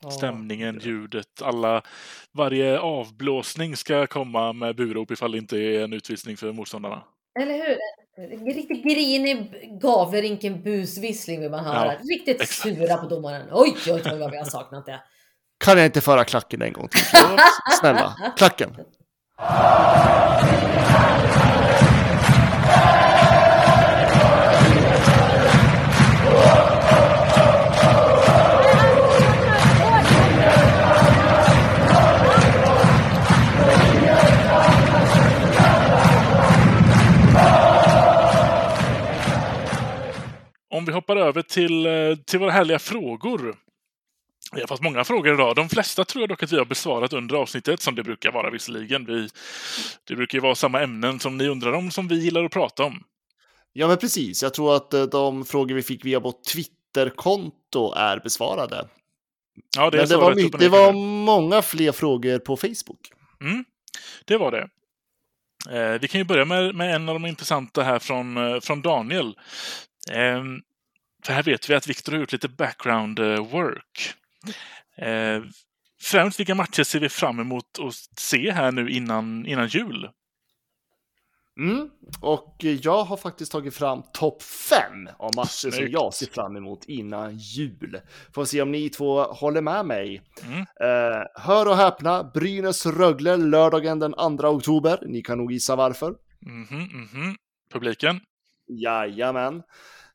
Ja.
Stämningen, ljudet, alla... Varje avblåsning ska komma med burop ifall det inte är en utvisning för motståndarna.
Eller hur? En Riktigt grinig Gavlerinken busvissling vill man höra.
Ja,
Riktigt
exakt.
sura på domaren. Oj, oj, oj vad vi har saknat det.
Kan jag inte föra klacken en gång till? Snälla, klacken.
Om vi hoppar över till, eh, till våra härliga frågor. Vi har fått många frågor idag. De flesta tror jag dock att vi har besvarat under avsnittet, som det brukar vara visserligen. Vi, det brukar ju vara samma ämnen som ni undrar om, som vi gillar att prata om.
Ja, men precis. Jag tror att eh, de frågor vi fick via vårt Twitterkonto är besvarade.
Ja, det,
Men det var, det var många fler frågor på Facebook.
Mm, det var det. Eh, vi kan ju börja med, med en av de intressanta här från, eh, från Daniel. Eh, för här vet vi att Viktor har gjort lite background eh, work. Eh, främst vilka matcher ser vi fram emot att se här nu innan, innan jul?
Mm. Och jag har faktiskt tagit fram topp fem av matcher som
Snyggt.
jag ser fram emot innan jul. Får se om ni två håller med mig.
Mm.
Eh, hör och häpna, Brynäs-Rögle lördagen den 2 oktober. Ni kan nog gissa varför.
Mhm, mhm. Publiken?
Jajamän.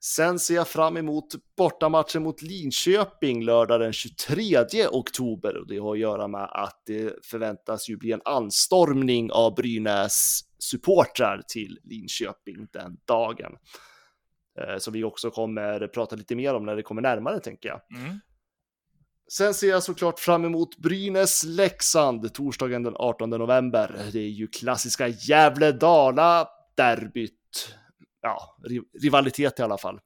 Sen ser jag fram emot bortamatchen mot Linköping lördag den 23 oktober. Och det har att göra med att det förväntas ju bli en anstormning av Brynäs supportrar till Linköping den dagen. Eh, Som vi också kommer prata lite mer om när det kommer närmare tänker jag.
Mm.
Sen ser jag såklart fram emot Brynäs-Leksand torsdagen den 18 november. Det är ju klassiska Gävle-Dala-derbyt. Ja, ri- rivalitet i alla fall.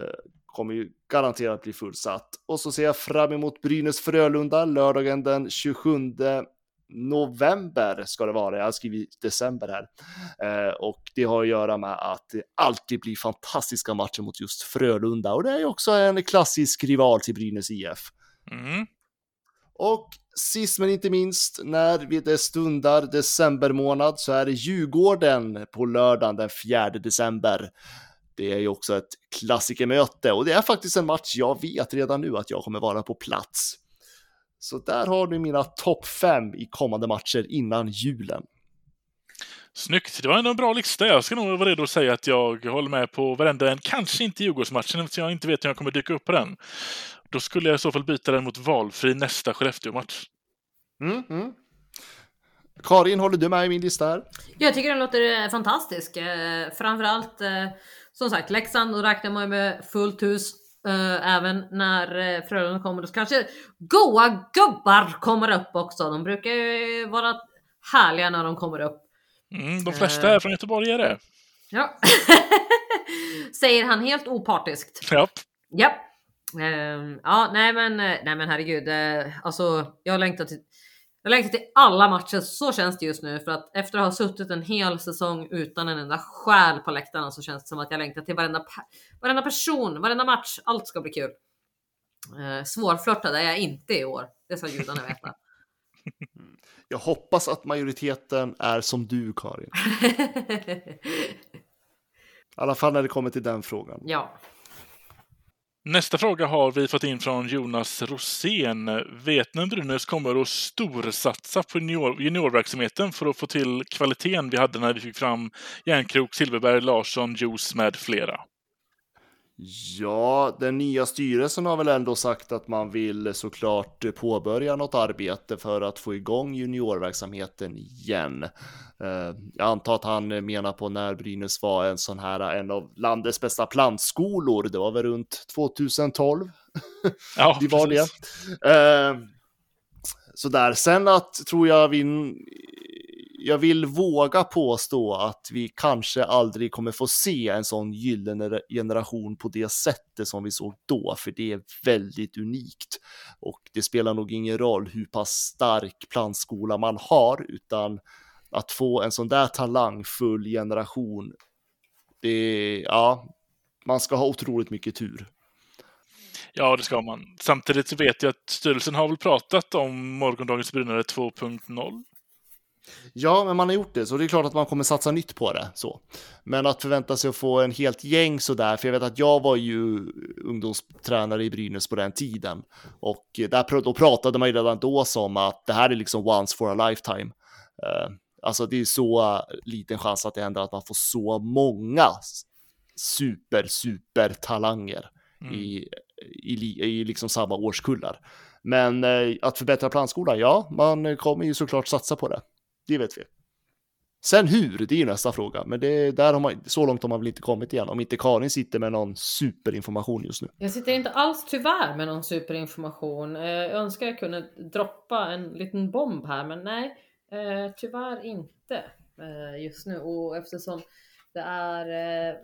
Eh, Kommer ju garanterat bli fullsatt. Och så ser jag fram emot Brynäs-Frölunda lördagen den 27 november ska det vara. Jag har skrivit december här. Eh, och det har att göra med att det alltid blir fantastiska matcher mot just Frölunda. Och det är ju också en klassisk rival till Brynäs IF.
Mm.
Och sist men inte minst, när vi det stundar december månad så är det Djurgården på lördagen den 4 december. Det är ju också ett klassikermöte och det är faktiskt en match jag vet redan nu att jag kommer vara på plats. Så där har du mina topp fem i kommande matcher innan julen.
Snyggt. Det var ändå en bra lista. Jag ska nog vara redo att säga att jag håller med på varenda en. Kanske inte Djurgårdsmatchen eftersom jag inte vet hur jag kommer dyka upp på den. Då skulle jag i så fall byta den mot valfri nästa Skellefteå-match.
Mm, mm. Karin, håller du med i min lista här?
Jag tycker den låter eh, fantastisk. Eh, framförallt eh, som sagt Leksand, då räknar man ju med fullt hus. Även när Frölunda kommer. Då kanske goa gubbar kommer upp också. De brukar ju vara härliga när de kommer upp.
Mm, de flesta är från Göteborg är det.
Ja. Säger han helt opartiskt.
Ja.
Ja. Ehm, ja, nej men, eh, nej men herregud. Eh, alltså, jag längtar till jag längtar till alla matcher, så känns det just nu. För att efter att ha suttit en hel säsong utan en enda själ på läktarna så känns det som att jag längtar till varenda, varenda person, varenda match. Allt ska bli kul. Eh, svårflörtad är jag inte i år. Det ska gudarna veta.
Jag hoppas att majoriteten är som du, Karin. I alla fall när det kommer till den frågan.
ja.
Nästa fråga har vi fått in från Jonas Rosén. Vet ni om Brynäs kommer att storsatsa på junior, juniorverksamheten för att få till kvaliteten vi hade när vi fick fram Järnkrok, Silverberg, Larsson, Juice med flera?
Ja, den nya styrelsen har väl ändå sagt att man vill såklart påbörja något arbete för att få igång juniorverksamheten igen. Eh, jag antar att han menar på när Brynäs var en sån här, en av landets bästa plantskolor. Det var väl runt 2012.
Ja,
Vi var
precis.
det. Eh, sådär, sen att tror jag vi jag vill våga påstå att vi kanske aldrig kommer få se en sån gyllene generation på det sättet som vi såg då, för det är väldigt unikt. Och det spelar nog ingen roll hur pass stark plantskola man har, utan att få en sån där talangfull generation, det är, ja, man ska ha otroligt mycket tur.
Ja, det ska man. Samtidigt så vet jag att styrelsen har väl pratat om morgondagens Brynare 2.0.
Ja, men man har gjort det, så det är klart att man kommer satsa nytt på det. Så. Men att förvänta sig att få en helt gäng sådär, för jag vet att jag var ju ungdomstränare i Brynäs på den tiden. Och där, då pratade man ju redan då som att det här är liksom once for a lifetime. Eh, alltså det är så liten chans att det händer att man får så många super, super talanger i, i, li- i liksom samma årskullar. Men eh, att förbättra plantskolan, ja, man kommer ju såklart satsa på det. Det vet vi. Sen hur, det är ju nästa fråga. Men det, där har man, så långt har man väl inte kommit igen. Om inte Karin sitter med någon superinformation just nu.
Jag sitter inte alls tyvärr med någon superinformation. Eh, jag önskar jag kunde droppa en liten bomb här, men nej, eh, tyvärr inte eh, just nu. Och eftersom det är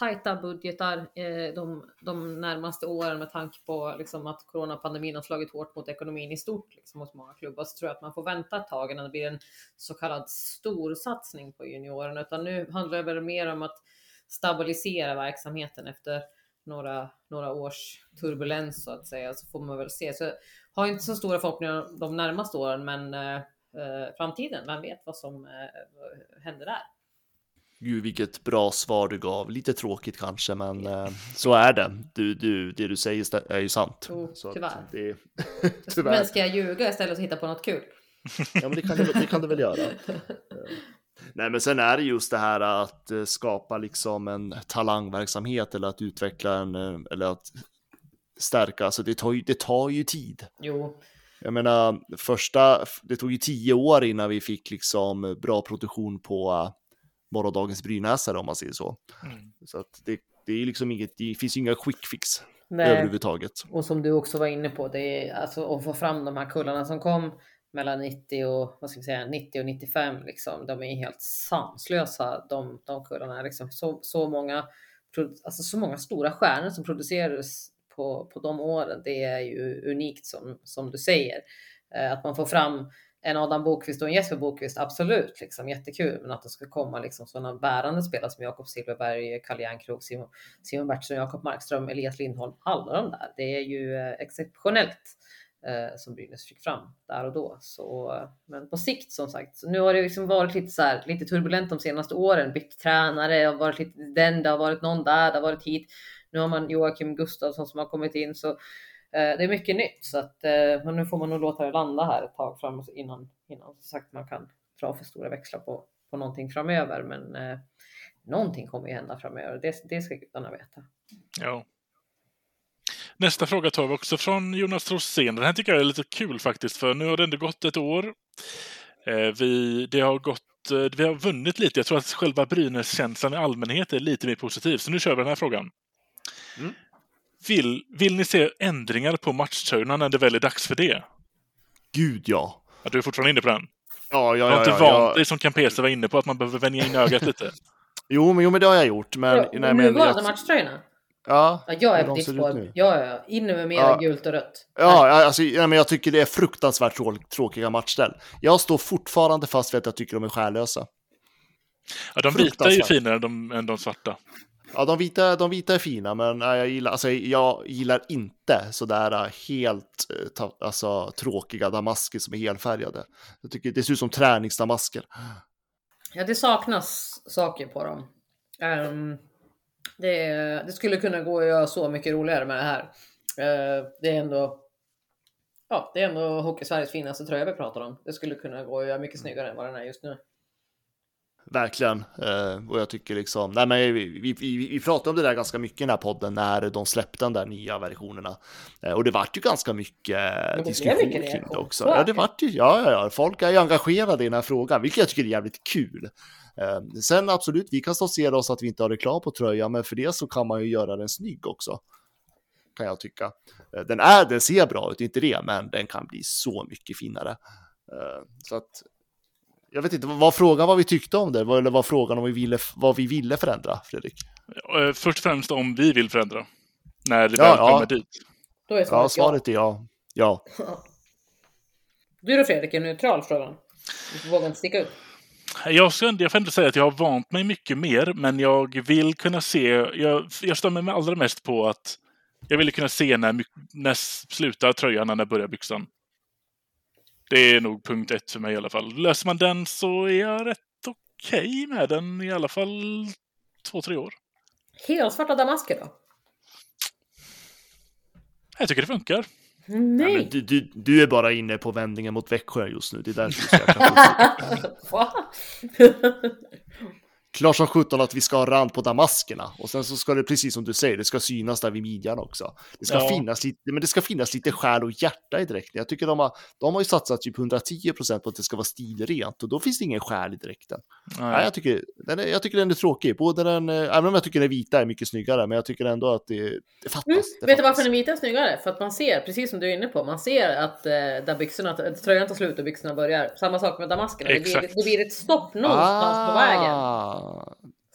tajta budgetar eh, de, de närmaste åren med tanke på liksom, att coronapandemin har slagit hårt mot ekonomin i stort liksom, hos många klubbar så tror jag att man får vänta ett tag innan det blir en så kallad storsatsning på juniorerna. Utan nu handlar det väl mer om att stabilisera verksamheten efter några, några års turbulens så att säga. Så får man väl se. Så jag har inte så stora förhoppningar de närmaste åren, men eh, eh, framtiden, vem vet vad som eh, händer där.
Gud, vilket bra svar du gav. Lite tråkigt kanske, men eh, så är det. Du, du, det du säger är ju sant.
Jo,
så
tyvärr.
Det,
Men
tyvärr.
ska jag ljuga istället och hitta på något kul?
Ja, men det kan, du, det kan du väl göra. Nej, men sen är det just det här att eh, skapa liksom en talangverksamhet eller att utveckla en, eh, eller att stärka, alltså det tar ju, det tar ju tid.
Jo,
Jag menar, första, det tog ju tio år innan vi fick liksom bra produktion på morgondagens Brynäsare om man säger så.
Mm.
Så att det, det är liksom inget, det finns ju inga quick fix
nej.
överhuvudtaget.
Och som du också var inne på, det är alltså att få fram de här kullarna som kom mellan 90 och vad ska vi säga 90 och 95 liksom. De är helt sanslösa de, de kullarna. Liksom så, så många, alltså så många stora stjärnor som producerades på, på de åren. Det är ju unikt som, som du säger. Eh, att man får fram en Adam Bokvist och en Jesper Bokvist, absolut, liksom jättekul. Men att det ska komma liksom sådana bärande spelare som Jakob Silverberg, Kalle Järnkrok, Simon, Simon Bertsson, Jakob Markström, Elias Lindholm, alla de där. Det är ju eh, exceptionellt eh, som Brynäs fick fram där och då. Så, men på sikt som sagt, så nu har det liksom varit lite så här, lite turbulent de senaste åren. Bytt tränare, det har varit lite den, det har varit någon där, det har varit hit. Nu har man Joakim Gustafsson som har kommit in så eh, det är mycket nytt så att eh, men nu får man nog låta det landa här ett tag framåt innan, innan som sagt man kan dra för stora växlar på, på någonting framöver. Men eh, någonting kommer ju hända framöver. Det, det ska gudarna veta.
Ja. Nästa fråga tar vi också från Jonas Rosén. Den här tycker jag är lite kul faktiskt, för nu har det ändå gått ett år. Eh, vi, det har gått, eh, vi har vunnit lite. Jag tror att själva Brynäs-känslan i allmänhet är lite mer positiv. Så nu kör vi den här frågan.
Mm.
Vill, vill ni se ändringar på matchtröjorna när det väl är dags för det?
Gud ja.
Ja, du är fortfarande inne på den?
Ja, ja,
Du har
ja.
inte
ja,
vant
ja.
dig som Campese var inne på att man behöver vänja in ögat lite?
Jo, men, jo, men det har jag gjort. Men,
Ja,
nej, men,
nuvarande
jag-
matchtröjorna?
Ja,
Ja, jag är på ditt spår. Ja, ja, ja. Inne med mera
Ja.
gult och rött.
Ja, ja, alltså, ja, men jag tycker det är fruktansvärt trå tråkiga matchställ. Jag står fortfarande fast vid att jag tycker de är själlösa.
Ja, de vita är ju finare än de, än de svarta.
Ja, de vita, de vita är fina, men jag, gillar, alltså, jag gillar inte sådär äh, helt äh, alltså, tråkiga damasker som är helfärgade. Jag tycker det ser ut som träningsdamasker.
Ja, det saknas saker på dem. Um, det, det skulle kunna gå att göra så mycket roligare med det här. Uh, det är ändå Ja, det är ändå Hockey-Sveriges finaste tröja vi pratar om. Det skulle kunna gå att göra mycket snyggare än vad den är just nu.
Verkligen. Eh, och jag tycker liksom, nej men vi, vi, vi, pratade om det där ganska mycket i den här podden när de släppte den där nya versionerna. Eh, och det vart ju ganska mycket
blev
diskussion
mycket
kring det också. Ja,
det.
det vart ju, ja, ja, ja, folk är ju engagerade i den här frågan, vilket jag tycker är jävligt kul. Eh, sen absolut, vi kan stoltsera oss att vi inte har reklam på tröjan, men för det så kan man ju göra den snygg också. Kan jag tycka. Eh, Den är, den ser bra ut, inte det, men den kan bli så mycket finare. Eh, Så att jag vet inte, vad frågan vad vi tyckte om det? Eller var frågan om vi ville, vad vi ville förändra, Fredrik?
Eh, Först och främst om vi vill förändra. När det
Ja,
väl
ja.
kommer dit.
Då är
Ja,
svaret ja.
svaret är ja. Ja.
Du då Fredrik, är neutral frågan? Du vågar inte sticka ut.
Jag, ska, jag får ändå säga att jag har vant mig mycket mer, men jag vill kunna se... Jag, jag stämmer mig allra mest på att jag vill kunna se när, när slutar tröjan och när börjar byxan. Det är nog punkt ett för mig i alla fall. Löser man den så är jag rätt okej med den i alla fall två, tre år.
Helsvarta damasker då?
Jag tycker det funkar.
Nej.
Nej!
men du, du, du är bara inne på vändningen mot Växjö just nu. Det är därför du är Klart som sjutton att vi ska ha rand på damaskerna. Och sen så ska det, precis som du säger, det ska synas där vid midjan också. Det ska,
Ja.
finnas, lite, men det ska finnas lite själ och hjärta i dräkten. Jag tycker de har, de har ju satsat typ 110% på att det ska vara stilrent. Och då finns det ingen själ i dräkten. Nej,
Nej.
jag, tycker, den är, jag tycker den är tråkig. Både den, eh, även om jag tycker den vita är mycket snyggare, men jag tycker ändå att det, det fattas.
Mm.
det
Vet du varför den vita är snyggare? För att man ser, precis som du är inne på, man ser att eh, där byxorna, att tröjan tar slut och byxorna börjar. Samma sak med damaskerna. Det blir, det blir ett stopp någonstans på vägen.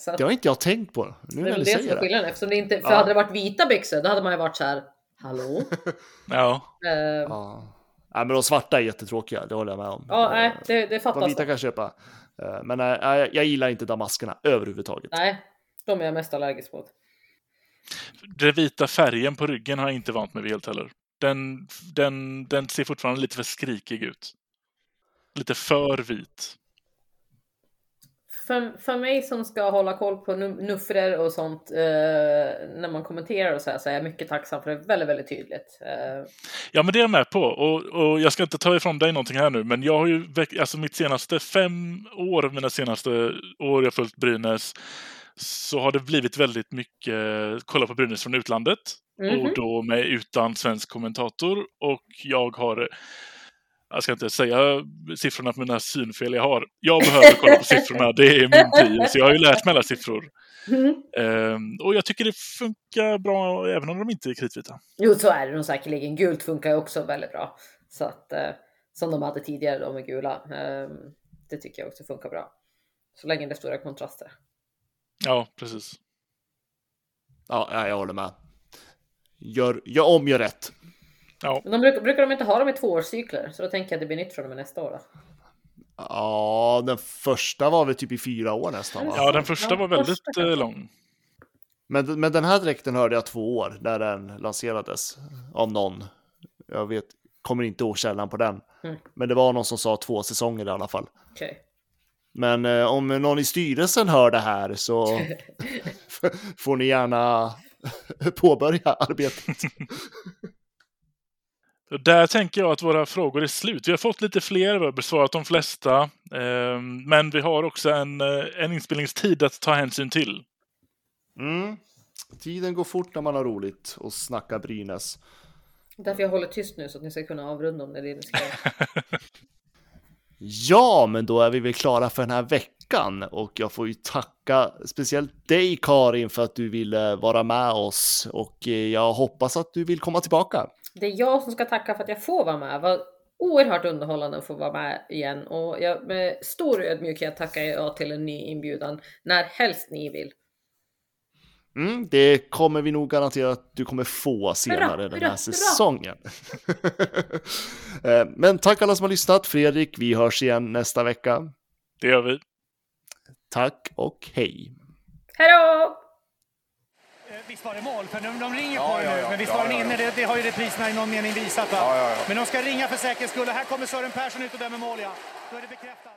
Att,
det har inte jag tänkt på. Nu
det är
när
väl
du
det som
säger
är
det.
skillnaden. Eftersom det inte, för
Ja.
hade det varit vita byxor, då hade man ju varit så här, hallå?
Ja.
Eh, ja,
Ja. Nej, men de svarta är jättetråkiga, det håller jag med om.
nej, det, det
De
fattas.
vita kan jag köpa. Eh, Men nej, jag, jag gillar inte damaskerna överhuvudtaget.
Nej, de är jag mest allergisk mot.
Den vita färgen på ryggen har jag inte vant mig vid helt heller. Den, den, den ser fortfarande lite för skrikig ut. Lite för vit.
För, för mig som ska hålla koll på nu- nuffror och sånt eh, när man kommenterar och så här så är jag mycket tacksam för det är väldigt, väldigt tydligt. Eh,
Ja, men det är jag med på. Och, och jag ska inte ta ifrån dig någonting här nu, men jag har ju alltså mitt senaste fem år, mina senaste år jag följt Brynäs, så har det blivit väldigt mycket kolla på Brynäs från utlandet.
Mhm.
Och då med utan svensk kommentator. Och jag har, jag ska inte säga siffrorna på mina synfel jag har. Jag behöver kolla på siffrorna, det är min prio. Så jag har ju lärt mig alla siffror.
Mhm.
Ehm, och jag tycker det funkar bra även om de inte är kritvita.
Jo, så är det nog säkerligen. Gult funkar ju också väldigt bra. Så att, eh, som de hade tidigare, de med gula. Eh, det tycker jag också funkar bra. Så länge det är stora kontraster.
Ja, precis.
Ja, ja, jag håller med. Gör, gör om, gör rätt.
Men de brukar, brukar de inte ha dem i tvåårscykler? Så då tänker jag att det blir nytt från och med nästa år. Då.
Ja, den första var väl typ i fyra år nästan. Va?
Ja, den första
Ja,
var väldigt
första
eh, lång.
Men, men den här dräkten hörde jag två år när den lanserades av någon. Jag vet, kommer inte ihåg källan på den.
Mm.
Men det var någon som sa två säsonger i alla fall.
Okej.
Men eh, om någon i styrelsen hör det här så får ni gärna påbörja arbetet.
Där tänker jag att våra frågor är slut. Vi har fått lite fler, vi har besvarat de flesta. eh, Men vi har också en, eh, en inspelningstid att ta hänsyn till.
Mm. Tiden går fort när man har roligt och snackar Brynäs.
Därför jag håller tyst nu så att ni ska kunna avrunda om det är ska.
Ja, men då är vi väl klara för den här veckan och jag får ju tacka speciellt dig Karin för att du ville vara med oss och eh, jag hoppas att du vill komma tillbaka.
Det är jag som ska tacka för att jag får vara med. Vad oerhört underhållande att få vara med igen och jag, med stor ödmjukhet tackar jag till en ny inbjudan när helst ni vill.
Mm, det kommer vi nog garantera att du kommer få senare
Hurra,
den här
hurra.
säsongen. Eh, men tack alla som har lyssnat. Fredrik, vi hörs igen nästa vecka.
Det gör vi.
Tack och hej.
Hej då!
Visst var det mål? För de, de ringer på det nu, men visst var den inne? Det, det har ju repriserna i någon mening visat. Va? Men de ska ringa för säkerhets skull. Och Här kommer Sören Persson ut och dömer mål, ja. Då är det bekräftat.